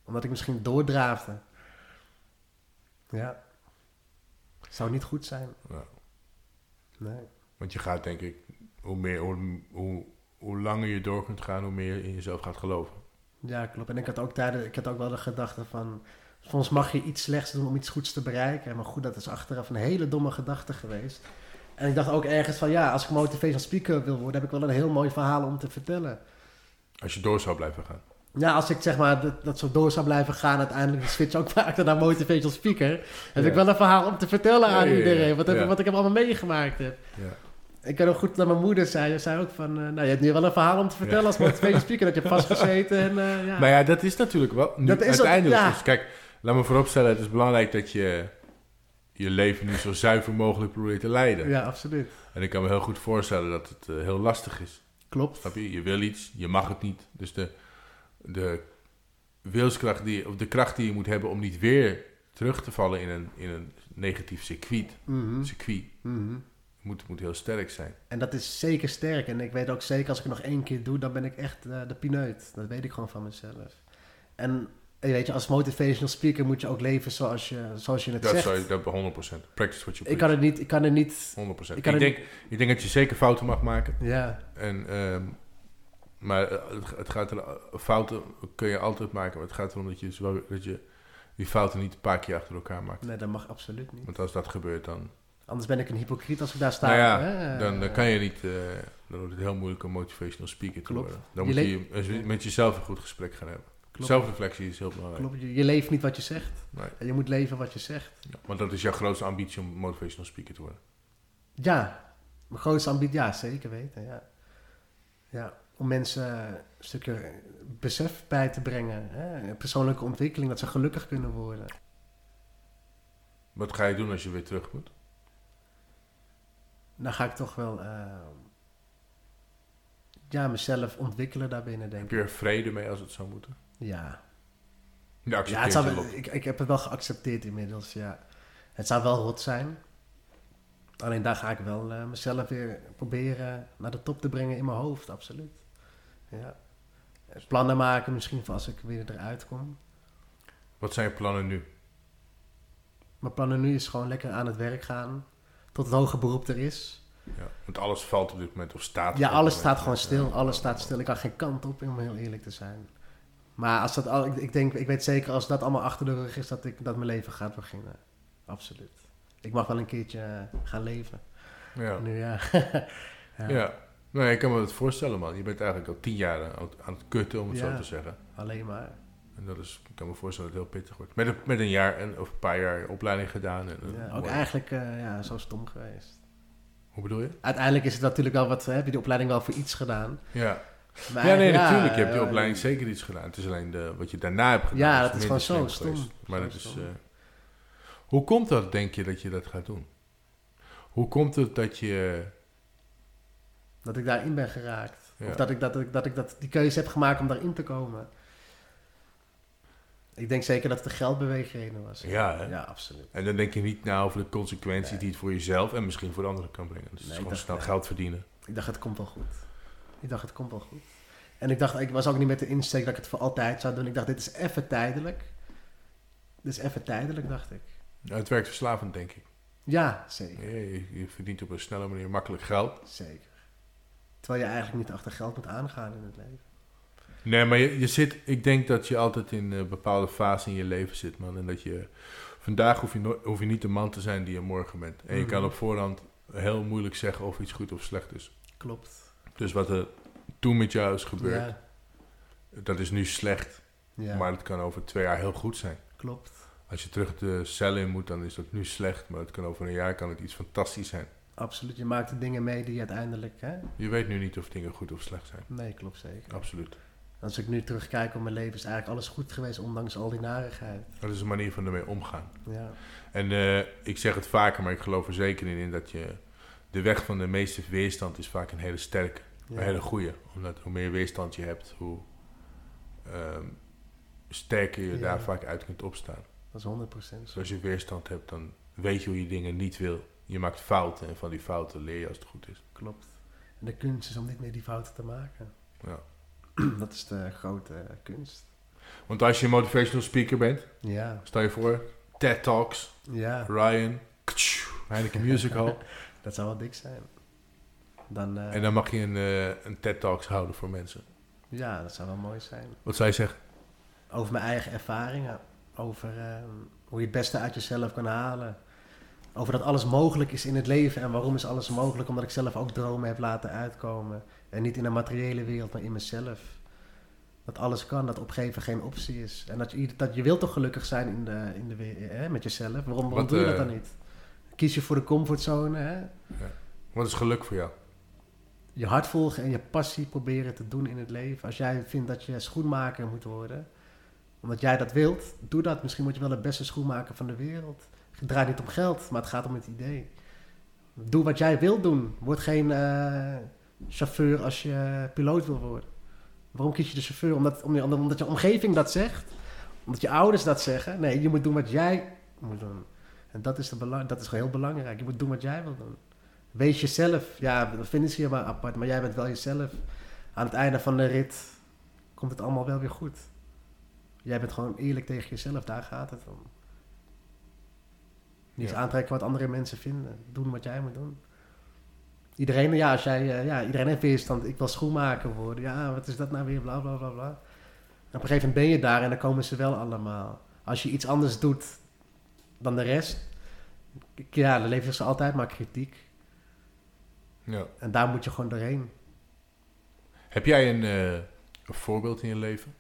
Omdat ik misschien doordraafde. Ja. Zou niet goed zijn. Ja. Nee. Want je gaat denk ik, hoe, meer, hoe, hoe, hoe langer je door kunt gaan, hoe meer je in jezelf gaat geloven. Ja, klopt. En ik had ook, tijdens, ik had ook wel de gedachte van... Soms mag je iets slechts doen om iets goeds te bereiken. Maar goed, dat is achteraf een hele domme gedachte geweest. En ik dacht ook ergens van... Ja, als ik motivational speaker wil worden... heb ik wel een heel mooi verhaal om te vertellen. Als je door zou blijven gaan. Ja, als ik zeg maar dat, dat zo door zou blijven gaan... uiteindelijk de switch ook maakte naar motivational speaker... heb Ja. ik wel een verhaal om te vertellen aan ja, iedereen. Wat, heb, wat ik heb allemaal meegemaakt heb. Ja. Ik kan ook goed dat mijn moeder zei. Ze zei ook van... eh, nou, je hebt nu wel een verhaal om te vertellen als motivational speaker... dat je hebt vastgezeten en eh, ja. Maar ja, dat is natuurlijk wel, nu, Dat is uiteindelijk. Dus kijk, laat me vooropstellen, het is belangrijk dat je je leven nu zo zuiver mogelijk probeert te leiden. Ja, absoluut. En ik kan me heel goed voorstellen dat het eh, heel lastig is. Klopt. Snap je? Je wil iets, je mag het niet. Dus de, de wilskracht die, of de kracht die je moet hebben om niet weer terug te vallen in een, in een negatief circuit, Mhm, circuit mhm. moet, moet heel sterk zijn. En dat is zeker sterk. En ik weet ook zeker, als ik het nog één keer doe, dan ben ik echt eh, de pineut. Dat weet ik gewoon van mezelf. En eh, weet je, als motivational speaker moet je ook leven zoals je, zoals je het Dat zegt. zou je, dat 100%. Practice what you ik preach. kan het niet, ik kan er niet, 100%. ik Ik, het denk, ik denk dat je zeker fouten mag maken. ja, En, ehm, maar eh, het, gaat er, fouten kun je altijd maken. Maar het gaat erom dat je, zo- dat je die fouten niet een paar keer achter elkaar maakt. nee, dat mag absoluut niet. Want als dat gebeurt, dan, Anders ben ik een hypocriet als ik daar sta. nou ja, hè. dan, dan kan je niet, eh, Dan wordt het heel moeilijk om motivational speaker te Klopt. worden. Dan Je moet je met jezelf een goed gesprek gaan hebben. Klopt. Zelfreflectie is heel belangrijk. Klopt, je, je leeft niet wat je zegt. Nee. En je moet leven wat je zegt. Ja, want dat is jouw grootste ambitie om motivational speaker te worden. Ja, mijn grootste ambitie, ja, zeker weten. Ja. Ja, om mensen een stukje besef bij te brengen. Hè? Persoonlijke ontwikkeling, dat ze gelukkig kunnen worden. Wat ga je doen als je weer terug moet? Dan ga ik toch wel eh, ja, mezelf ontwikkelen daarbinnen, denk Heb ik. je er vrede mee als het zou moeten? Ja, Ja, het zou, ik, ik heb het wel geaccepteerd inmiddels, ja. Het zou wel rot zijn. Alleen daar ga ik wel eh, mezelf weer proberen naar de top te brengen in mijn hoofd, absoluut. Ja. Plannen maken misschien voor als ik weer eruit kom. Wat zijn je plannen nu? Mijn plannen nu is gewoon lekker aan het werk gaan. Tot het hoge beroep er is. Ja, want alles valt op dit moment of staat. Ja, alles staat gewoon stil. Ja. Alles staat stil. Ik kan geen kant op, om heel eerlijk te zijn. Maar als dat al, ik, ik denk, ik weet zeker als dat allemaal achter de rug is, dat, ik, dat mijn leven gaat beginnen. Absoluut. Ik mag wel een keertje eh, gaan leven. Ja. Nu ja. ja. ja. Nee, ik kan me dat voorstellen, man. Je bent eigenlijk al tien jaar aan het, aan het kutten, om het Ja. zo te zeggen. Alleen maar. En dat is, ik kan me voorstellen dat het heel pittig wordt. Met een, met een jaar en, of een paar jaar opleiding gedaan. En, Ja, ook eigenlijk eh, ja, zo stom geweest. Hoe bedoel je? Uiteindelijk is het natuurlijk wel wat, heb je die opleiding wel voor iets gedaan. Ja. Maar ja, nee, natuurlijk. Je hebt je eh, opleiding zeker iets gedaan. Het is alleen de, wat je daarna hebt gedaan. Ja, dat is gewoon zo geweest. stom. Maar dat is... eh, hoe komt dat, denk je, dat je dat gaat doen? Hoe komt het dat je... Dat ik daarin ben geraakt. Ja. Of dat ik, dat, ik, dat ik dat, die keuze heb gemaakt om daarin te komen. Ik denk zeker dat het de geldbeweegreden was. Ja, hè? Ja, absoluut. En dan denk je niet na over de consequenties Nee. die het voor jezelf en misschien voor de anderen kan brengen. Dus het is Nee, gewoon dacht, snel geld verdienen. Ik dacht, het komt wel goed. Ik dacht, het komt wel goed. En ik dacht, ik was ook niet met de insteek dat ik het voor altijd zou doen. Ik dacht, dit is even tijdelijk. Dit is even tijdelijk, dacht ik. Ja, het werkt verslavend, denk ik. Ja, zeker. Je verdient op een snelle manier makkelijk geld. Zeker. Terwijl je eigenlijk niet achter geld moet aangaan in het leven. Nee, maar je, je zit, ik denk dat je altijd in een bepaalde fase in je leven zit, man. En dat je, vandaag hoef je, no- hoef je niet de man te zijn die je morgen bent. En je Mhm. kan op voorhand heel moeilijk zeggen of iets goed of slecht is. Klopt. Dus wat er toen met jou is gebeurd, Ja, dat is nu slecht. ja Maar het kan over twee jaar heel goed zijn. klopt. Als je terug de cel in moet, dan is dat nu slecht. Maar het kan over een jaar kan het iets fantastisch zijn. Absoluut. Je maakt de dingen mee die uiteindelijk... Hè? Je weet nu niet of dingen goed of slecht zijn. Nee, klopt zeker. Absoluut. Als ik nu terugkijk op mijn leven, is eigenlijk alles goed geweest, ondanks al die narigheid. Dat is een manier van ermee omgaan. Ja, En eh, ik zeg het vaker, maar ik geloof er zeker in, dat je... De weg van de meeste weerstand is vaak een hele sterke. ja. Een hele goede. Omdat hoe meer weerstand je hebt, hoe ehm, sterker je Ja. daar vaak uit kunt opstaan. dat is 100% Dus als je weerstand hebt, dan weet je hoe je dingen niet wil. Je maakt fouten en van die fouten leer je als het goed is. Klopt. En de kunst is om niet meer die fouten te maken. Ja. dat is de grote kunst. Want als je motivational speaker bent, Ja, stel je voor, TED Talks, ja. Ryan, Heineken Music Hall. Dat zou wel dik zijn. Dan, eh, en dan mag je een, eh, een TED Talks houden voor mensen. Ja, dat zou wel mooi zijn. Wat zou je zeggen? Over mijn eigen ervaringen. Over ehm, hoe je het beste uit jezelf kan halen. Over dat alles mogelijk is in het leven. En waarom is alles mogelijk? Omdat ik zelf ook dromen heb laten uitkomen. En niet in een materiële wereld, maar in mezelf. Dat alles kan, dat opgeven geen optie is. En dat je, dat je wilt toch gelukkig zijn in de, in de, hè, met jezelf. Waarom, waarom doe je dat eh, dan niet? Kies je voor de comfortzone, hè? Wat is geluk voor jou? je hart volgen en je passie proberen te doen in het leven. Als jij vindt dat je schoenmaker moet worden, omdat jij dat wilt, doe dat. Misschien word je wel de beste schoenmaker van de wereld. Het draait niet om geld, maar het gaat om het idee. Doe wat jij wilt doen. Word geen eh, chauffeur als je piloot wil worden. Waarom kies je de chauffeur? Omdat, om- omdat je omgeving dat zegt? Omdat je ouders dat zeggen? Nee, je moet doen wat jij moet doen. En dat is, de dat is heel belangrijk. Je moet doen wat jij wil doen. Wees jezelf. Ja, dat vinden ze maar apart, maar jij bent wel jezelf. Aan het einde van de rit komt het allemaal wel weer goed. Jij bent gewoon eerlijk tegen jezelf, daar gaat het om. Niet Ja. aantrekken wat andere mensen vinden. Doen wat jij moet doen. Iedereen, ja, als jij, eh, ja, iedereen heeft weerstand. Ik wil schoenmaker worden. Ja, wat is dat nou weer? Bla bla bla bla. En op een gegeven moment ben je daar en dan komen ze wel allemaal. Als je iets anders doet dan de rest, ja, dan leveren ze altijd maar kritiek. Ja. En daar moet je gewoon doorheen. Heb jij een, eh, een voorbeeld in je leven?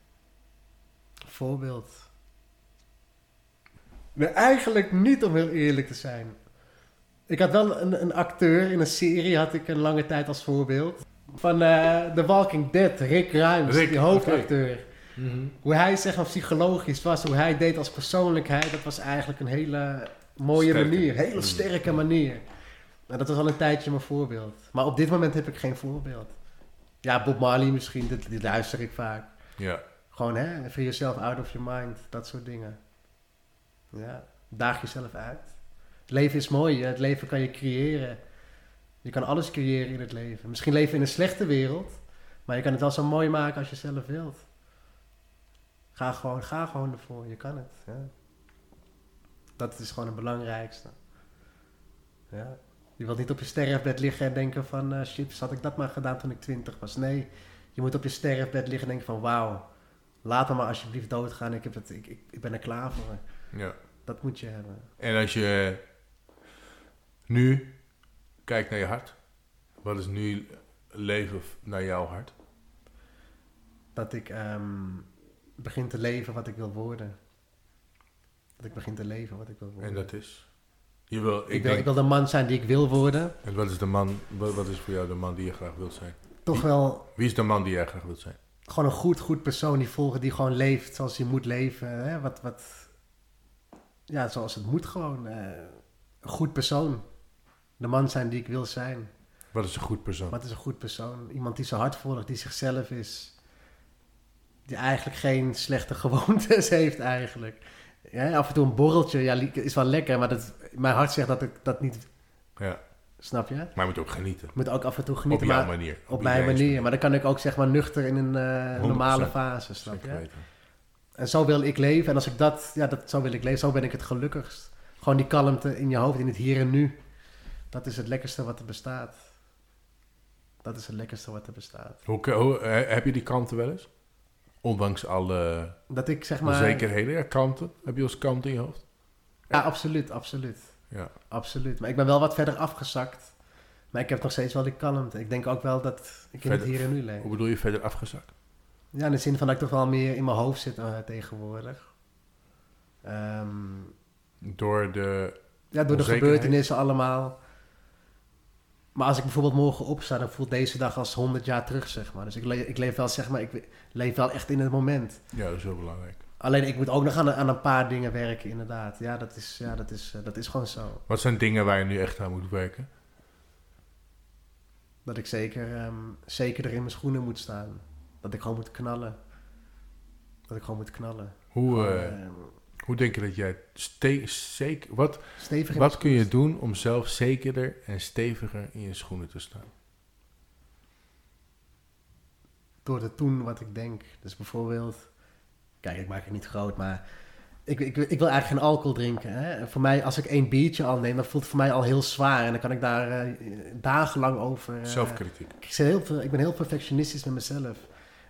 Voorbeeld. Nee, eigenlijk niet om heel eerlijk te zijn. Ik had wel een, een acteur in een serie, had ik een lange tijd als voorbeeld. Van eh, The Walking Dead, Rick Grimes, Rick, die hoofdacteur. Hoe hij zeg maar psychologisch was, hoe hij deed als persoonlijkheid, dat was eigenlijk een hele mooie Sterke. manier. Hele Mm. sterke manier. En dat was al een tijdje mijn voorbeeld. Maar op dit moment heb ik geen voorbeeld. Ja, Bob Marley misschien, dit, dit luister ik vaak. Ja. Gewoon hè, free yourself out of your mind, dat soort dingen. Ja, daag jezelf uit. Het leven is mooi, het leven kan je creëren. Je kan alles creëren in het leven. Misschien leven in een slechte wereld, maar je kan het wel zo mooi maken als je zelf wilt. Ga gewoon, ga gewoon ervoor, je kan het. Dat is gewoon het belangrijkste. Ja. Je wilt niet op je sterfbed liggen en denken van... eh shit, had ik dat maar gedaan toen ik twintig was. Nee, je moet op je sterfbed liggen en denken van... Wauw, laat me maar alsjeblieft doodgaan. Ik, heb het, ik, ik ben er klaar voor. Ja. Dat moet je hebben. En als je nu kijkt naar je hart, wat is nu leven naar jouw hart? Dat ik ehm, begin te leven wat ik wil worden. Dat ik begin te leven wat ik wil worden. En dat is? Je wil, ik, ik, wil, denk, ik wil de man zijn die ik wil worden. en wat is de man, wat, wat is voor jou de man die je graag wilt zijn? Toch wel Wie is de man die jij graag wilt zijn? gewoon een goed, goed persoon die volgen, die gewoon leeft zoals hij moet leven. Hè? Wat, wat, ja, zoals het moet gewoon. eh, een goed persoon. De man zijn die ik wil zijn. Wat is een goed persoon? Wat is een goed persoon? Iemand die zijn hart volgt, die zichzelf is. Die eigenlijk geen slechte gewoontes heeft eigenlijk. Ja, af en toe een borreltje, ja, is wel lekker, maar dat, mijn hart zegt dat ik dat niet... Ja, Snap je? maar je moet ook genieten. Ik moet ook af en toe Op genieten, jouw maar manier. op mijn manier. Maar dan kan ik ook zeg maar nuchter in een eh, 100%. normale fase, snap je? weten. En zo wil ik leven. En als ik dat, ja, dat, zo wil ik leven, zo ben ik het gelukkigst. Gewoon die kalmte in je hoofd, in het hier en nu. Dat is het lekkerste wat er bestaat. Dat is het lekkerste wat er bestaat. Hoe, hoe, eh, heb je die kanten wel eens? Ondanks alle Dat ik zeg maar... onzekerheden. Ja, kanten. Heb je als kanten in je hoofd? Ja, absoluut, absoluut. Ja. Absoluut. Maar ik ben wel wat verder afgezakt. Maar ik heb nog steeds wel die kalmte. Ik denk ook wel dat ik in het hier en nu leef. Hoe bedoel je verder afgezakt? Ja, in de zin van dat ik toch wel meer in mijn hoofd zit eh, tegenwoordig. Ehm, Door de... ja, door de gebeurtenissen allemaal. Maar als ik bijvoorbeeld morgen opsta, dan voelt deze dag als 100 jaar terug, zeg maar. Dus ik, le- ik leef wel, zeg maar, ik leef wel echt in het moment. Ja, dat is heel belangrijk. Alleen ik moet ook nog aan, aan een paar dingen werken, inderdaad. Ja, dat is, ja, dat is, eh, dat is gewoon zo. Wat zijn dingen waar je nu echt aan moet werken? Dat ik zeker, ehm zeker er in mijn schoenen moet staan. Dat ik gewoon moet knallen. Dat ik gewoon moet knallen. Hoe, eh, ehm, hoe denk je dat jij... Zeker, wat wat kun je doen om zelf zekerder en steviger in je schoenen te staan? door te doen wat ik denk. Dus bijvoorbeeld, kijk, ik maak het niet groot, maar ik, ik, ik wil eigenlijk geen alcohol drinken. Hè? En voor mij, als ik één biertje al neem, dan voelt het voor mij al heel zwaar. En dan kan ik daar eh, dagenlang over. eh, Zelfkritiek. ik, heel, ik ben heel perfectionistisch met mezelf.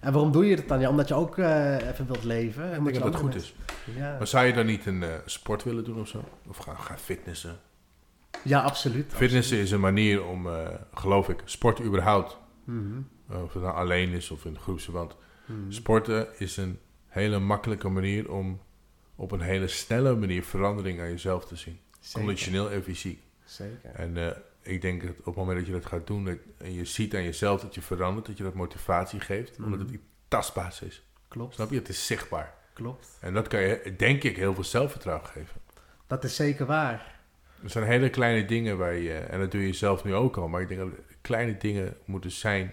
En waarom doe je dat dan? Ja, omdat je ook eh, even wilt leven. Ik denk dat dat goed is. Ja. Maar zou je dan niet een eh, sport willen doen of zo? Of gaan, gaan fitnessen? ja, absoluut. Fitnessen is een manier om, eh, geloof ik, sport überhaupt, Mhm, of het nou alleen is of in groepsverband. mhm. Sporten is een hele makkelijke manier om op een hele snelle manier verandering aan jezelf te zien. Zeker, Conditioneel en fysiek. zeker. En ik denk dat op het moment dat je dat gaat doen dat, en je ziet aan jezelf dat je verandert, dat je dat motivatie geeft, omdat het Mhm. iets tastbaars is. Klopt, Snap je? Het is zichtbaar. klopt. En dat kan je, denk ik, heel veel zelfvertrouwen geven. Dat is zeker waar. Er zijn hele kleine dingen waar je, en dat doe je zelf nu ook al, maar ik denk dat kleine dingen moeten zijn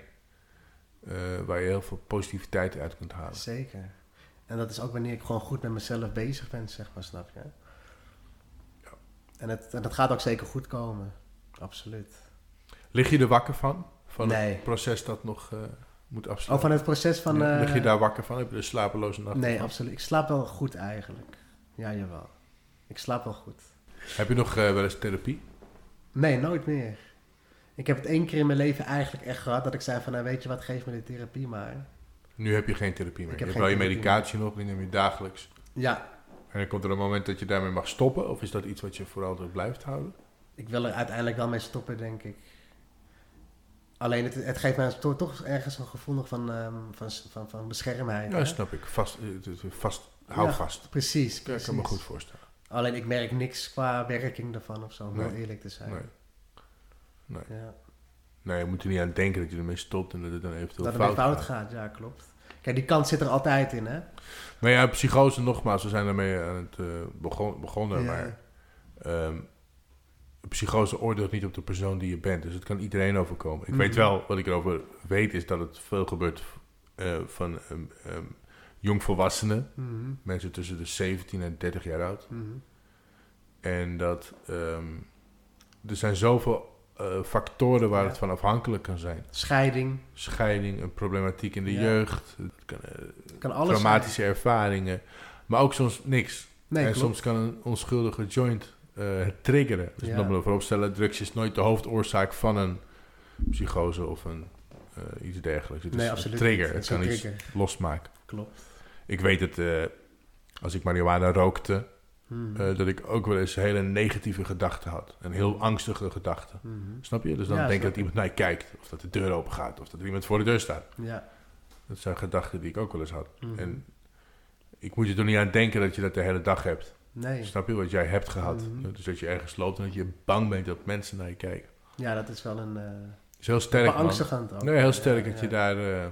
eh, waar je heel veel positiviteit uit kunt halen. Zeker. En dat is ook wanneer ik gewoon goed met mezelf bezig ben, zeg maar, snap je? Ja. En, het, en dat gaat ook zeker goed komen. Absoluut. Lig je er wakker van? Van Nee. het proces dat nog eh, moet Oh, afsluiten? van het proces van... Ja, Lig je eh, daar wakker van? Heb je een slapeloze nacht? Nee, van? absoluut. Ik slaap wel goed eigenlijk. Ja, jawel. Ik slaap wel goed. Heb je nog eh, wel eens therapie? Nee, nooit meer. Ik heb het één keer in mijn leven eigenlijk echt gehad dat ik zei van, nou weet je wat, geef me de therapie maar. Nu heb je geen therapie meer. Ik Je heb hebt wel je medicatie nog, die neem je dagelijks. Ja, En dan komt er een moment dat je daarmee mag stoppen? Of is dat iets wat je voor altijd blijft houden? Ik wil er uiteindelijk wel mee stoppen, denk ik. Alleen het, het geeft mij toch, toch ergens een gevoel nog van, ehm, van, van, van beschermheid. Ja, hè? snap ik. Vast, eh, vast, hou Ja, vast. Precies, Ja, ik precies. kan me goed voorstellen. Alleen ik merk niks qua werking daarvan of zo, om heel eerlijk te zijn. Nee. Nee. Ja. Nee, je moet er niet aan denken dat je ermee stopt en dat het dan eventueel Dat het fout, fout gaat. gaat, ja, klopt. Kijk, die kant zit er altijd in, hè? Maar ja, psychose nogmaals, we zijn daarmee aan het eh, begon, begonnen, maar ehm, psychose oordeelt niet op de persoon die je bent. Dus het kan iedereen overkomen. Ik weet Mhm. wel, wat ik erover weet, is dat het veel gebeurt eh, van ehm, ehm, jongvolwassenen, Mhm, mensen tussen de 17 en 30 jaar oud. mhm. En dat ehm, er zijn zoveel eh, factoren waar Ja. het van afhankelijk kan zijn. Scheiding, Scheiding, een problematiek in de Ja. jeugd, het kan, eh, kan alles traumatische ervaringen, maar ook soms niks. Nee, en klopt. soms kan een onschuldige joint het triggeren. Dus dat moet voorop stellen, drugs is nooit de hoofdoorzaak van een psychose of een, eh, iets dergelijks. Het is nee, een absoluut trigger, niet. het is een kan iets trigger. losmaken. Klopt. Ik weet het, eh, als ik marihuana rookte, eh, dat ik ook wel eens hele negatieve gedachten had. En heel angstige gedachten. Mhm. Snap je? Dus dan Ja, denk ik dat iemand naar je kijkt. Of dat de deur open gaat. Of dat er iemand voor de deur staat. Ja. Dat zijn gedachten die ik ook wel eens had. Mhm. En ik moet je er niet aan denken dat je dat de hele dag hebt. Nee. Snap je wat jij hebt gehad? Mhm. Dus dat je ergens loopt en dat je bang bent dat mensen naar je kijken. Ja, dat is wel een... is heel sterk, beangstigend ook. Nee, heel sterk Ja, dat ja. je daar... eh,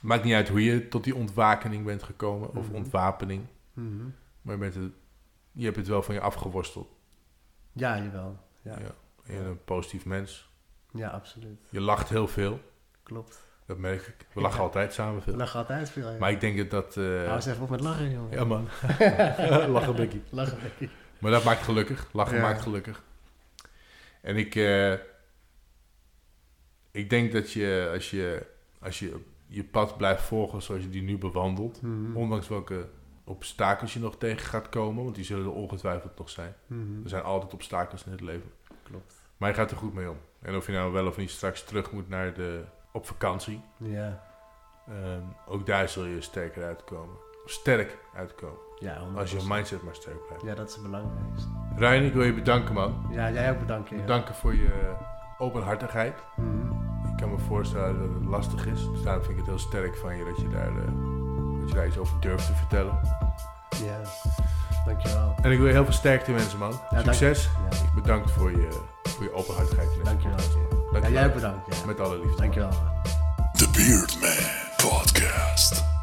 maakt niet uit hoe je tot die ontwakening bent gekomen. Of Mhm. ontwapening. Mhm. Maar je, bent het, je hebt het wel van je afgeworsteld. Ja, jawel. Ja, Ja. ja. Je bent een positief mens. absoluut. Je lacht heel veel. Klopt. Dat merk ik. We lachen Ja. altijd samen We veel. lachen altijd veel. Ja. Maar ik denk dat dat... eh, Hou eens even op met lachen, jongen. ja, man. lachen, Becky. Lachen, Becky. Maar dat maakt gelukkig. Lachen Ja. maakt gelukkig. En ik, eh, ik denk dat je als, je als je je pad blijft volgen zoals je die nu bewandelt, Mhm. ondanks welke obstakels je nog tegen gaat komen, want die zullen er ongetwijfeld nog zijn. Mhm. Er zijn altijd obstakels in het leven. Klopt. Maar je gaat er goed mee om. En of je nou wel of niet straks terug moet naar de, op vakantie, Ja. ehm, ook daar zul je sterker uitkomen. Sterk uitkomen. Ja, 100%. Als je mindset maar sterk blijft. Ja, dat is het belangrijkste. Ryan, ik wil je bedanken, man. Ja, jij ook bedankt. Ja. Bedanken voor je openhartigheid. Mhm. Ik kan me voorstellen dat het lastig is. Dus daarom vind ik het heel sterk van je dat je daar, eh, dat je daar iets over durft te vertellen. Ja, dankjewel. En ik wil je heel veel sterkte wensen, man. Succes. Ja, Bedankt voor je, voor je openhartigheid. deze dankjewel. Ja, jij ook bedankt. Ja. Met alle liefde. Dankjewel. The Beardman Podcast.